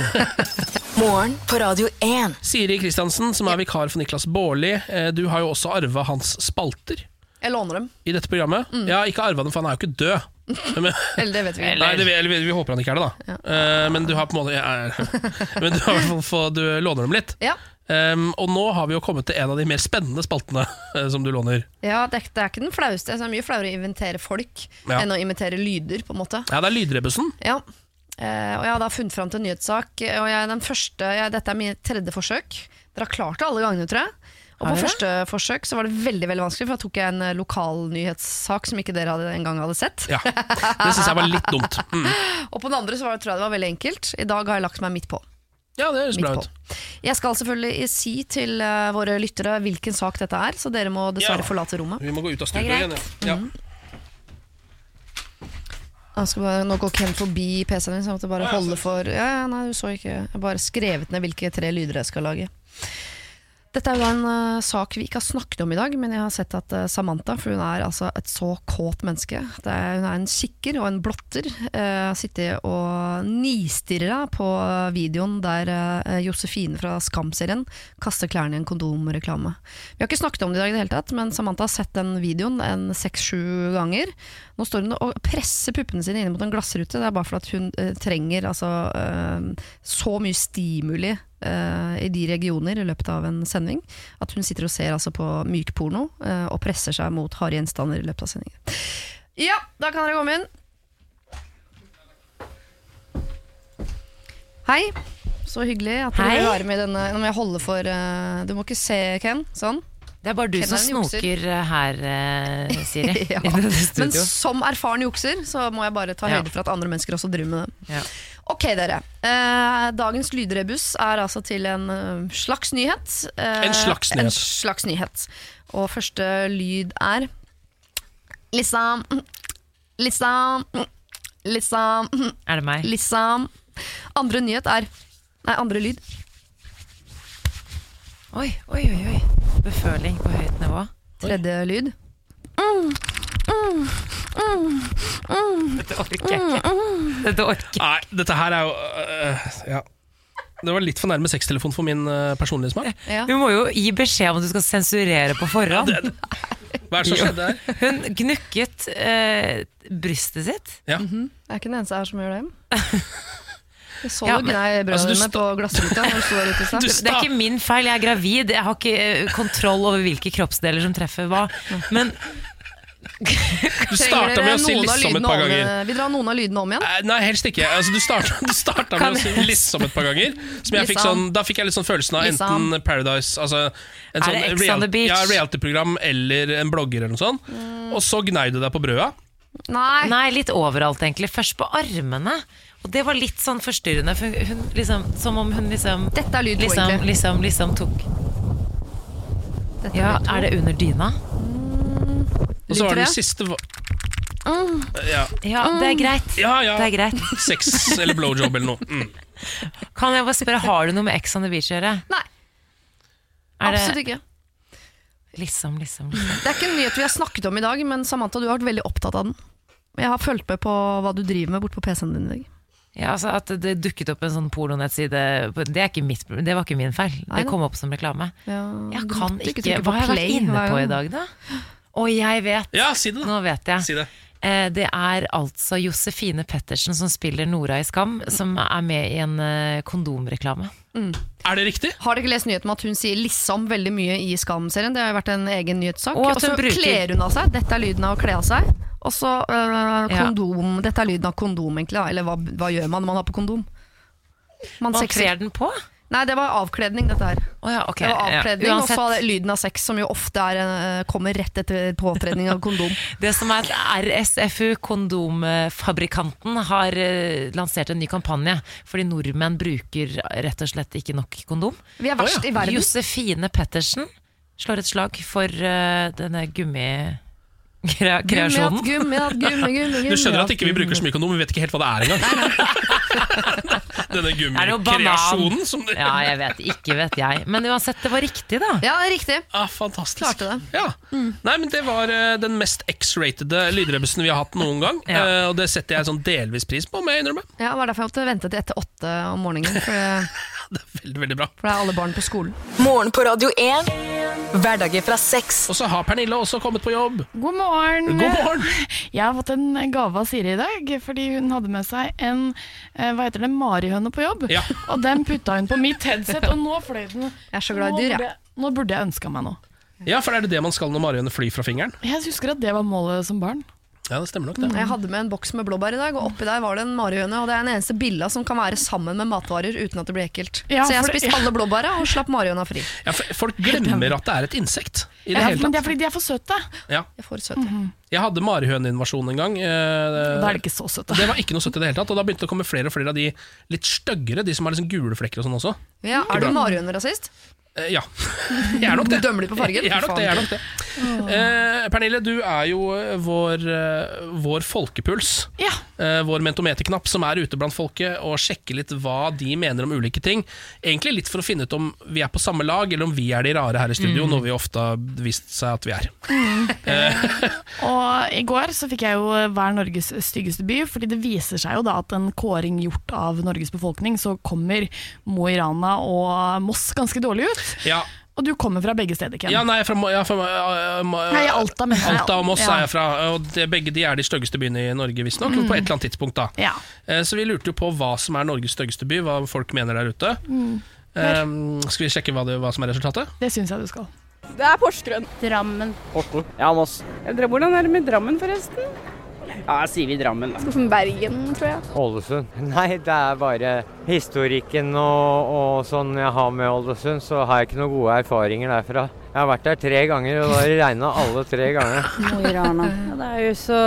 Morgen på Radio 1. Siri Kristiansen, som er vikar for Niklas Baarli, eh, du har jo også arva hans spalter Jeg låner dem. i dette programmet. Ja, ikke arva dem, for han er jo ikke død. Men, Eller det vet vi. Nei, det, eller vi, vi håper han ikke er det, da. Eh, men du har på en måte ja, Men du, har, for, for, du låner dem litt. Ja. Um, og nå har vi jo kommet til en av de mer spennende spaltene eh, som du låner. Ja, det, er- det er ikke den flaueste. Det er mye flauere å inventere folk Ja. enn å imitere lyder, på en måte. Ja, det er lydrebussen. Ja. Uh, og jeg har da funnet fram til en nyhetssak. Og jeg, er den første, jeg, dette er mitt tredje forsøk. Dere har klart det alle gangene, tror jeg. Og på første forsøk så var det veldig veldig vanskelig, for da tok jeg en lokal lokalnyhetssak som ikke dere hadde, engang hadde sett. Ja, Det syns jeg var litt dumt. Mm. Og på den andre så var tror jeg det var veldig enkelt. I dag har jeg lagt meg midt på. Ja, det høres bra ut. Jeg skal selvfølgelig si til uh, våre lyttere hvilken sak dette er, så dere må dessverre Ja. forlate rommet. Vi må gå ut av er igjen. Ja. Mm. Bare, nå går Ken forbi PC-en min, så jeg måtte bare holde for Ja, ja, nei, du så ikke Jeg har bare skrevet ned hvilke tre lyder jeg skal lage. Dette er jo en uh, sak vi ikke har snakket om i dag, men jeg har sett at uh, Samantha, for hun er altså et så kåt menneske. Er, hun er en kikker og en blotter. Uh, sitter og nistirra på videoen der uh, Josefine fra Skam-serien kaster klærne i en kondomreklame. Vi har ikke snakket om det i dag i det hele tatt, men Samantha har sett den videoen en seks-sju ganger. Nå står hun og presser puppene sine inn mot en glassrute. Det er bare fordi hun trenger altså, så mye stimuli i de regioner i løpet av en sending at hun sitter og ser altså, på mykporno uh, og presser seg mot harde gjenstander i løpet av sendingen. Ja, da kan dere komme inn. Hei. Så hyggelig at dere vil være med i denne. Nå må jeg holde for uh, Du må ikke se, Ken. Sånn. Det er bare du Ken som er snoker eh, her, uh, Siri. Ja. Men som erfaren jukser, så må jeg bare ta Ja. høyde for at andre mennesker også driver med det. Ja. Ok, dere. Eh, dagens lydrebus er altså til en eh, slags nyhet. Eh, En slags nyhet. En slags nyhet. Og første lyd er Liksom Liksom Liksom Er det meg? Liksom Andre nyhet er Nei, andre lyd. Oi, oi, oi. oi. Beføling på høyt nivå. Tredje lyd. Dette orker jeg ikke. Dette orker jeg Nei, dette her er jo øh, Ja. Det var litt for nærme sextelefon for min øh, personlige smak. Ja. Du må jo gi beskjed om at du skal sensurere på forhånd. Hva er det som skjedde her? Hun gnukket eh, brystet sitt. Ja. Jeg er ikke den eneste her som gjør det. Jeg så Ja, du men- gnei brødene Altså, du sta- på glassruta når du sto der ute i stad. Det er ikke min feil, jeg er gravid. Jeg har ikke eh, kontroll over hvilke kroppsdeler som treffer hva. Men Du starta med å si 'liksom' et par om- ganger. Vi drar noen av lydene om igjen. Nei, helst ikke. Altså, du starta, du starta med å si 'liksom' et par ganger. Som jeg fikk Liksom. sånn, da fikk jeg litt sånn følelsen av enten Paradise altså en Er sånn det Ex on the Beach? Ja, reality-program eller en blogger eller noe sånt. Mm. Og så gnei du deg på brøda. Nei. nei, litt overalt egentlig. Først på armene. Og det var litt sånn forstyrrende, for hun liksom, som om hun liksom Dette er lyd liksom, liksom, liksom, liksom tok Dette Ja, er det under dyna? Og så var den siste Mm. ja. Ja, det er greit. ja, ja. Det er greit. Sex eller blowjob eller noe. Mm. Kan jeg bare spørre, har du noe med Ex on the Beach å gjøre? Nei, Er det absolutt ikke. liksom, liksom, liksom? Det er ikke en nyhet vi har snakket om i dag, men Samantha, du har vært veldig opptatt av den. Jeg har fulgt med på hva du driver med bort på PC-en din i dag. Ja, altså At det dukket opp en sånn pornonettside, det, mitt, det var ikke min feil. Nei Det kom opp som reklame. Ja, Jeg kan ikke, Hva har jeg vært inne på i dag, da? Å, jeg vet! Ja, si det, da. Nå vet jeg. Si det. Eh, Det er altså Josefine Pettersen som spiller Nora i Skam, som er med i en eh, kondomreklame. Er det riktig? Har dere ikke lest nyheten om at hun sier 'liksom' veldig mye i Skam-serien? Det har jo vært en egen nyhetssak. Og Og så bruker- kler hun av seg. Dette er lyden av å kle av seg. Og så øh, Ja. kondom. Dette er lyden av kondom, egentlig. Da. Eller hva, hva gjør man når man har på kondom? Man Man kler den på? Nei, det var avkledning, dette her. Oh, ja, okay, Det var ja. avkledning, og så lyden av sex, som jo ofte er, øh, kommer rett etter påtredning av kondom. det som er at RSFU, kondomfabrikanten, har eh, lansert en ny kampanje. Fordi nordmenn bruker rett og slett ikke nok kondom. Vi er verst i verden. Josefine Pettersen slår et slag for uh, denne gummikreasjonen. Gummi, gummi, gummi, gummi, gummi. Du skjønner at ikke vi bruker så mye kondom, vi vet ikke helt hva det er engang. Er det noe gummikreasjonen som du Ja, jeg vet. Ikke vet jeg. Men uansett, det var riktig, da. Ja, riktig. Ah, fantastisk. Klarte det. Ja. Nei, men Det var uh, den mest X-ratede lydrebussen vi har hatt noen gang. Ja. uh, og det setter jeg sånn delvis pris på, må jeg innrømme. Ja, det var derfor jeg måtte vente til etter åtte om morgenen. For det, Det er veldig, veldig bra. for det er alle barn på skolen. Morgen på Radio 1. Hverdager fra seks. Og så har Pernille også kommet på jobb. God morgen. God morgen! Jeg har fått en gave av Siri i dag, fordi hun hadde med seg en eh, hva heter det, marihøne på jobb. Ja. Og den putta hun på mitt headset, og nå fløy den. Jeg er så glad i dyr, jeg- Nå burde jeg ønska meg noe. Ja, for er det det man skal når marihøne flyr fra fingeren? Jeg husker at det var målet som barn. Ja, det stemmer nok det. Jeg hadde med en boks med blåbær i dag, og oppi der var det en marihøne. Og det er den eneste billa som kan være sammen med matvarer uten at det blir ekkelt. Ja, så jeg har for spist alle blåbæra og slapp marihøna fri. Ja, for Folk glemmer at det er et insekt. I det Ja, hele men det er fordi de er for søte. Ja. Jeg får -hmm. Jeg hadde marihøneinvasjon en gang. eh, Da er det ikke så søte. Det var ikke noe søtt i det hele tatt, og da begynte det å komme flere og flere av de litt styggere, de som har liksom gule flekker og sånn også. Ja, er du marihønerasist? Eh, ja. Jeg er nok det. Du dømmer dem på fargen? Jeg er nok det, jeg er nok det. Eh, Pernille, du er jo vår, eh, vår folkepuls. Ja. Eh, vår mentometerknapp som er ute blant folket og sjekke litt hva de mener om ulike ting. Egentlig litt for å finne ut om vi er på samme lag, eller om vi er de rare her i studio, Mm. noe vi ofte har vist seg at vi er. Og i går så fikk jeg jo hver Norges styggeste by, fordi det viser seg jo da at en kåring gjort av Norges befolkning, så kommer Mo i Rana og Moss ganske dårlig ut. Ja, Og du kommer fra begge steder, Ken. ja nei, fra, ja, fra uh, Nei, Alta, men. Alta og Moss Ja. er jeg fra, og det, begge de er de styggeste byene i Norge, visstnok. Mm. På et eller annet tidspunkt, da. Ja. Uh, Så vi lurte jo på hva som er Norges styggeste by, hva folk mener der ute. Mm. Eh, skal vi sjekke hva, det, hva som er resultatet? Det syns jeg du skal. Det er Porsgrunn. Drammen. Horten. Ja, Moss. Hvordan er det med Drammen, forresten? Ja, sier vi Drammen. da. Bergen, tror jeg. Ålesund. Nei, det er bare historikken og, og sånn jeg har med Ålesund, så har jeg ikke noen gode erfaringer derfra. Jeg har vært der tre ganger, og da har det regna alle tre ganger. Det er jo så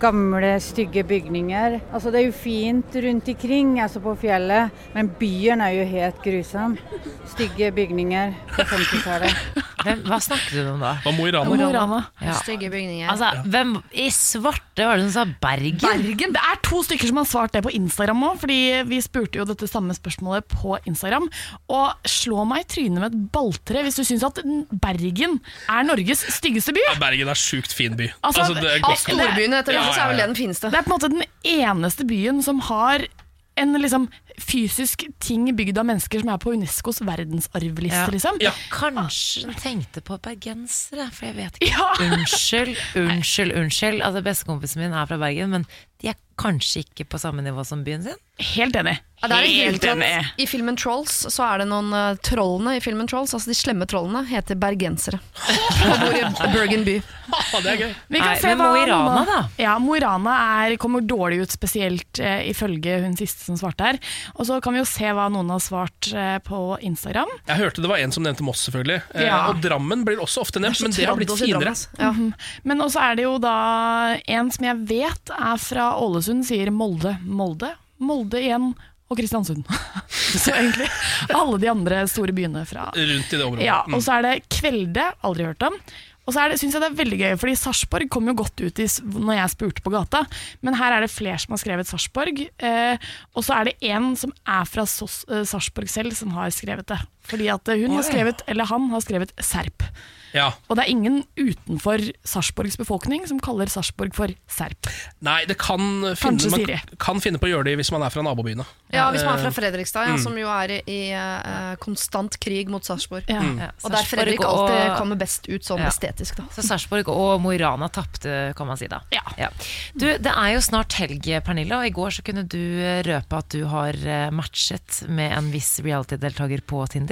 gamle, stygge bygninger. Altså Det er jo fint rundt omkring, altså på fjellet, men byen er jo helt grusom. Stygge bygninger på 50-tallet. Hva snakket du om da? Mo i Rana? Ja. Stygge bygninger. Altså, hvem i svarte var det som sa Bergen? Bergen. Det er to stykker som har svart det på Instagram òg, fordi vi spurte jo dette samme spørsmålet på Instagram. Og slå meg i trynet med et balltre hvis du syns at Bergen er Norges styggeste by. Ja, Bergen er sjukt fin by. Altså, det er Av storbyene etter Ja, ja, så er vel ja, ja. det den fineste. Det er på en måte den eneste byen som har en liksom fysisk ting bygd av mennesker som er på Unescos verdensarvliste, Ja. liksom. Ja. Kanskje den tenkte på bergensere, for jeg vet ikke. Ja. Unnskyld, unnskyld, unnskyld. Altså, Bestekompisen min er fra Bergen, men de er kanskje ikke på samme nivå som byen sin? Helt enig. Ja, det er en grunn Helt til at I filmen Trolls så er det noen uh, trollene i filmen Trolls, altså de slemme trollene, heter bergensere. Og bor i Bergen by. Det er gøy. Vi kan Nei, se men Mo i Rana, da? Ja, Mo i Rana er, kommer dårlig ut, spesielt uh, ifølge hun siste som svarte her. Og så kan vi jo se hva noen har svart uh, på Instagram. Jeg hørte det var en som nevnte Moss, selvfølgelig. Ja. Og Drammen blir også ofte nevnt, men det har blitt finere. Ja. Mm. Mhm. Men også er det jo da en som jeg vet er fra Ålesund, sier Molde. Molde? Molde igjen. Og Kristiansund. så egentlig alle de andre store byene fra Rundt i det området. Ja, Mm. og så er det Kvelde, aldri hørt om. Og så er det, synes jeg det er veldig gøy, fordi Sarpsborg kom jo godt ut i, når jeg spurte på gata, men her er det flere som har skrevet Sarpsborg, eh, og så er det en som er fra eh, Sarpsborg selv som har skrevet det. Fordi at eh, hun har skrevet, eller han har skrevet Serp. Ja. Og det er ingen utenfor Sarpsborgs befolkning som kaller Sarpsborg for Serp. Nei, det kan finne, man kan finne på å gjøre det hvis man er fra nabobyene. Ja, hvis man er Eh, fra Fredrikstad, ja, mm. som jo er i, i eh, konstant krig mot Sarpsborg. Ja. Mm. Og der Fredrik og- alltid kommer best ut sånn Ja. estetisk, da. Så Sarpsborg og Mo i Rana tapte, kan man si da. Ja. Du, det er jo snart helg, Pernille, og i går så kunne du eh, røpe at du har eh, matchet med en viss reality-deltaker på Tinder.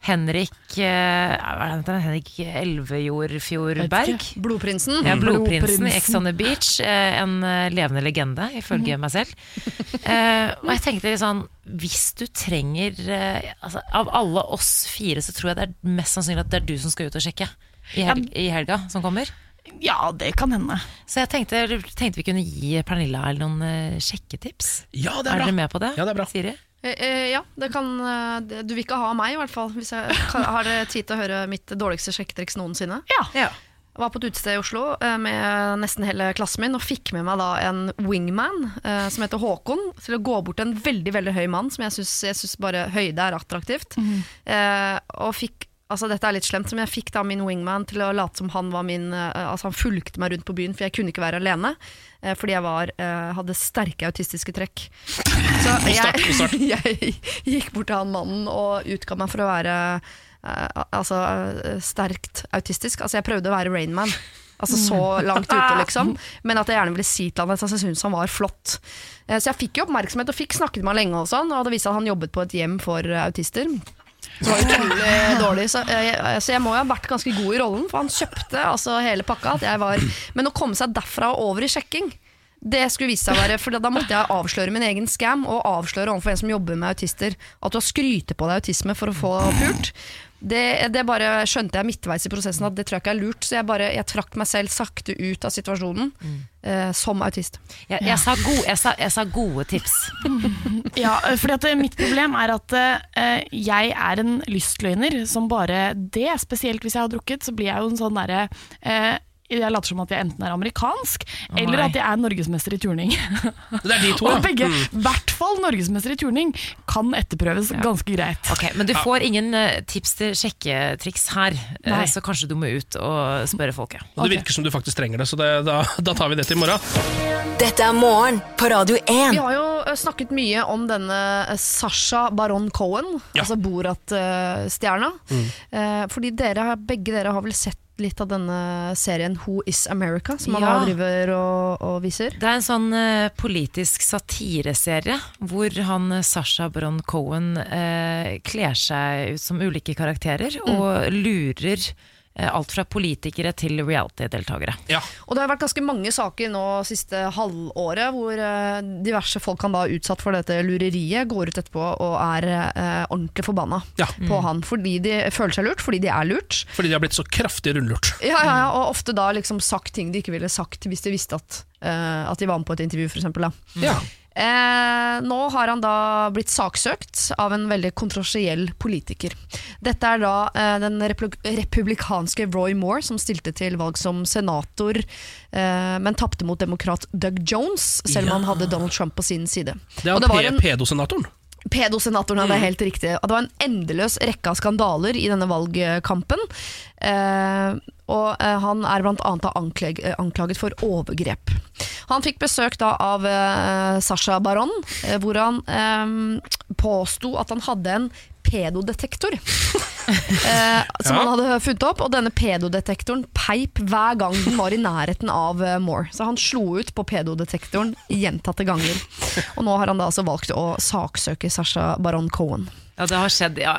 Henrik eh, er? Henrik Elvejordfjord Berg. Blodprinsen. Ja, Blodprinsen i. Ex on the Beach. eh, En eh, levende legende, ifølge meg selv. Eh, og jeg tenkte litt sånn Hvis du trenger eh, altså, Av alle oss fire, så tror jeg det er mest sannsynlig at det er du som skal ut og sjekke. I, hel i helga som kommer. Ja, det kan hende. Så jeg tenkte, tenkte vi kunne gi Pernilla noen eh, sjekketips. Ja, det Er er dere med på det? Ja, det er bra. Siri? Eh, eh, ja, det kan eh, Du vil ikke ha meg, i hvert fall. Hvis jeg har tid til å høre mitt dårligste sjekketriks noensinne. Ja. Ja. Jeg var på et utested i Oslo med nesten hele klassen min og fikk med meg da en wingman som heter Håkon, til å gå bort til en veldig veldig høy mann, som jeg syns, bare høyde er attraktivt. Mm. og fikk Altså Dette er litt slemt, men jeg fikk da min wingman til å late som han var min eh, Altså han fulgte meg rundt på byen, for jeg kunne ikke være alene. eh, fordi jeg var, eh, hadde sterke autistiske trekk. Så jeg, jeg gikk bort til han mannen og utga meg for å være altså, sterkt autistisk. Altså Jeg prøvde å være Rainman. Altså Så langt ute, liksom. Men at jeg gjerne ville si til han at jeg syntes han var flott. Så jeg fikk jo oppmerksomhet og fikk snakket med han lenge, og sånn Og det viste at han jobbet på et hjem for autister. Så var utrolig dårlig. Så eh, jeg, så jeg må jo ha vært ganske god i rollen, for han kjøpte altså hele pakka. Var, men å komme seg derfra og over i sjekking det skulle vise seg å være, for Da måtte jeg avsløre min egen scam og avsløre overfor en som jobber med autister at du har skrytet på deg autisme for å få pult. Det, det bare skjønte jeg midtveis i prosessen at det tror jeg ikke er lurt, så jeg bare jeg trakk meg selv sakte ut av situasjonen eh, som autist. Jeg, jeg, sa go, jeg, sa, jeg sa gode tips. Ja, for eh, mitt problem er at eh, jeg er en lystløgner som bare det. Spesielt hvis jeg har drukket, så blir jeg jo en sånn derre eh, jeg later som at jeg enten er amerikansk, eller at jeg er norgesmester i turning. Det er de to, Og begge, Mm. i hvert fall norgesmester i turning, kan etterprøves ganske greit. Ok, Men du får ingen eh, tips til sjekketriks her, eh, Nei. så kanskje du må ut og spørre folket. Og det virker som du faktisk trenger det, så det, da, da tar vi det til i morgen. Dette er morgen på Radio 1. Vi har jo eh, snakket mye om denne Sasha Baron Cohen, Ja. altså Borat-stjerna. Mm. fordi dere, begge dere har vel sett litt av denne serien Who Is America, som han Ja. driver og, og viser? Det er en sånn uh, politisk satireserie hvor han eh, Sasha Bron Cohen uh, kler seg ut som ulike karakterer og lurer alt fra politikere til reality-deltakere. Ja. Og det har vært ganske mange saker nå siste halvåret hvor eh, diverse folk han da er utsatt for dette lureriet, går ut etterpå og er eh, ordentlig forbanna Ja. på han fordi de føler seg lurt, fordi de er lurt. Fordi de har blitt så kraftig rundlurt. Ja, ja, ja, og ofte da liksom sagt ting de ikke ville sagt hvis de visste at, eh, at de var med på et intervju, for eksempel. Ja. Eh, nå har han da blitt saksøkt av en veldig kontroversiell politiker. Dette er da eh, den republikanske Roy Moore, som stilte til valg som senator, eh, men tapte mot demokrat Doug Jones, selv om Ja. han hadde Donald Trump på sin side. Det er han var en- pedosenatoren. Pedosenatoren, ja, det er helt riktig. Det var en endeløs rekke av skandaler i denne valgkampen. Eh, og eh, han er annet anklag, eh, anklaget for overgrep. Han fikk besøk da av eh, Sasha Baron, hvor han påsto at han hadde en pedodetektor. eh, som Ja. han hadde funnet opp, og denne pedodetektoren peip hver gang den var i nærheten av uh, Moore. Så han slo ut på pedodetektoren gjentatte ganger. Og nå har han da altså valgt å saksøke Sasha Baron Cohen. Ja, det har skjedd. Ja,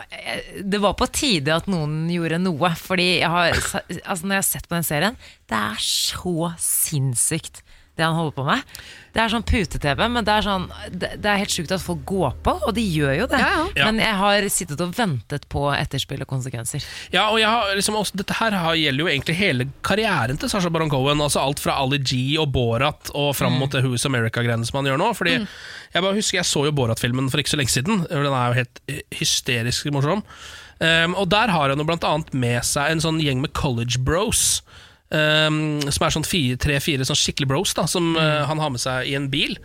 det var på tide at noen gjorde noe. Fordi jeg har, altså når jeg har sett på den serien, det er så sinnssykt det han holder på med. Det er sånn pute-TV, men det er, sånn, det, det er helt sjukt at folk går på, og de gjør jo det. Ja, ja. Men jeg har sittet og ventet på etterspill og konsekvenser. Ja, og jeg har, liksom, også, Dette her har, gjelder jo egentlig hele karrieren til Sasha Baron Cohen. Altså Alt fra Ali G og Borat og fram mot det Who's America-greiene som han gjør nå. Fordi Jeg bare husker jeg så jo Borat-filmen for ikke så lenge siden. Den er jo helt eh, hysterisk morsom. Um, og Der har han jo blant annet med seg en sånn gjeng med college bros. Um, som er sånn tre-fire sånn skikkelig bros da som uh, han har med seg i en bil.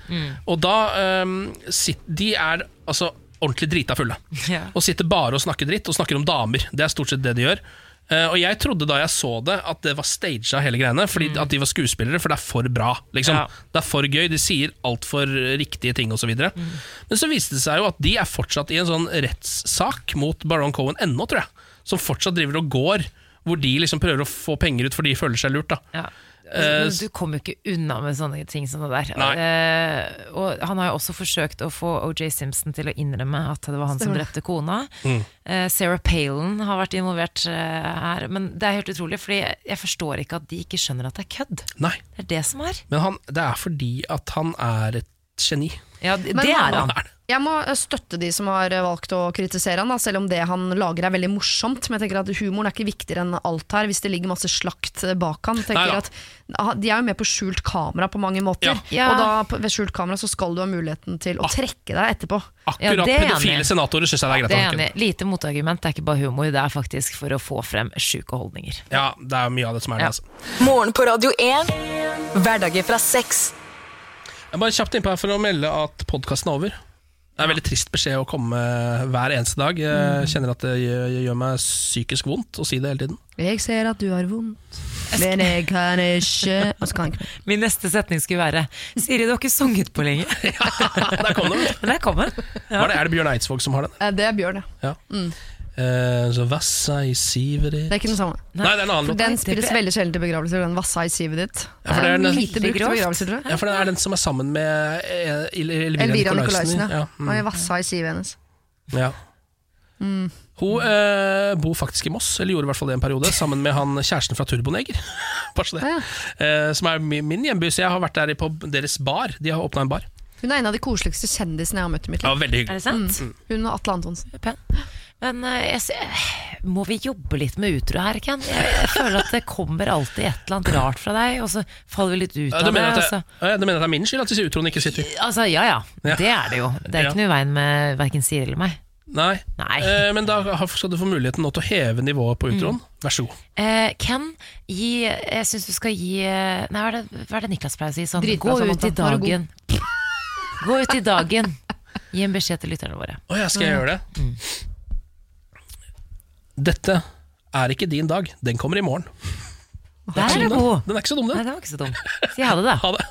Og da um, sit, De er altså ordentlig drita fulle. Yeah. Og sitter bare og snakker dritt, og snakker om damer. Det er stort sett det de gjør. Uh, og jeg trodde da jeg så det, at det var staged hele greiene. Fordi At de var skuespillere, for det er for bra. Liksom. Ja. Det er for gøy. De sier altfor riktige ting osv. videre Men så viste det seg jo at de er fortsatt i en sånn rettssak mot Baron Cohen ennå, tror jeg. Som fortsatt driver og går. Hvor de liksom prøver å få penger ut fordi de føler seg lurt. da Ja. Eh, Men du kommer jo ikke unna med sånne ting som det der. Nei. Eh, og han har jo også forsøkt å få OJ Simpson til å innrømme at det var han som drepte kona. Mm. Eh, Sarah Palin har vært involvert her. Men det er helt utrolig, Fordi jeg, forstår ikke at de ikke skjønner at det er kødd. Nei, Det er det som er. men han, det er fordi at han er et geni. Ja, det, Men det er han- han. Jeg må eh, støtte de som har eh, valgt å kritisere han, da, selv om det han lager er veldig morsomt. Men jeg tenker at humoren er ikke viktigere enn alt her, hvis det ligger masse slakt eh, bak han. Nei, at ah, De er jo med på skjult kamera på mange måter. Ja. Og da ved skjult kamera så skal du ha muligheten til å trekke deg etterpå. Akkurat Ja, er pedofile enig. senatorer syns jeg det er greit. Det er enig. Lite motargument, det er ikke bare humor, det er faktisk for å få frem sjuke holdninger. Ja, det er mye av det som er det. Ja. Altså. Morgen på Radio 1. Hverdager fra seks. Jeg er bare kjapt innpå her for å melde at podkasten er over. Det er en veldig trist beskjed å komme hver eneste dag. Jeg kjenner at det gjør, meg psykisk vondt å si det hele tiden. Jeg ser at du har vondt, men jeg kan ikke. Min neste setning skulle være Siri, du har ikke sunget på lenge. Der kom den. Der kom den. Ja. Det, er det Bjørn Eidsvåg som har den? Det er Bjørn, ja. Ja. Eh, så vassa i sivet ditt Det er ikke den samme. Nei, det er en annen For den spilles veldig sjelden til begravelser, den vassa i sivet ditt. Ja, for det er den- lite brukt til begravelser, tror jeg. Ja, for det er den som er sammen med eh, Elvira, Elvira ja. Ja, mm, Og vassa i sivet hennes. ja. Hun eh, bor faktisk i Moss, eller gjorde i hvert fall det en periode, sammen med han kjæresten fra Turboneger. Bare så det. Ja, Eh, som er min hjemby, så jeg har vært der på deres bar. De har åpna en bar. Hun er en av de koseligste kjendisene jeg har møtt i mitt Det liv. Ja, veldig Er hyggelig. det sant? Hun og Atle Antonsen. Pen. Men eh, jeg, se- må vi jobbe litt med utro her, Ken? Jeg, jeg føler at det kommer alltid et eller annet rart fra deg, og så faller vi litt ut Ja, av du, det. Altså, det, ja, du mener at det er min skyld at disse utroene ikke sitter? altså, ja ja, Ja. det er det jo. Det er Ja. ikke noe i veien med verken Siri eller meg. Nei. Eh, men da skal du få muligheten nå til å heve nivået på utroen. Vær så god. Eh, Ken, gi, jeg syns du skal gi eh, Nei, hva er det, hva er det Niklas pleier å si? Sånn, Dritbra, gå ut i dagen. Gå ut i dagen. Gi en beskjed til lytterne våre. Å ja, skal jeg gjøre det? Mm. Dette er ikke din dag. Den kommer i morgen. Der er du god. Den er ikke så dum, den. Nei, den var ikke så dum. Si ha det, da. Ha det.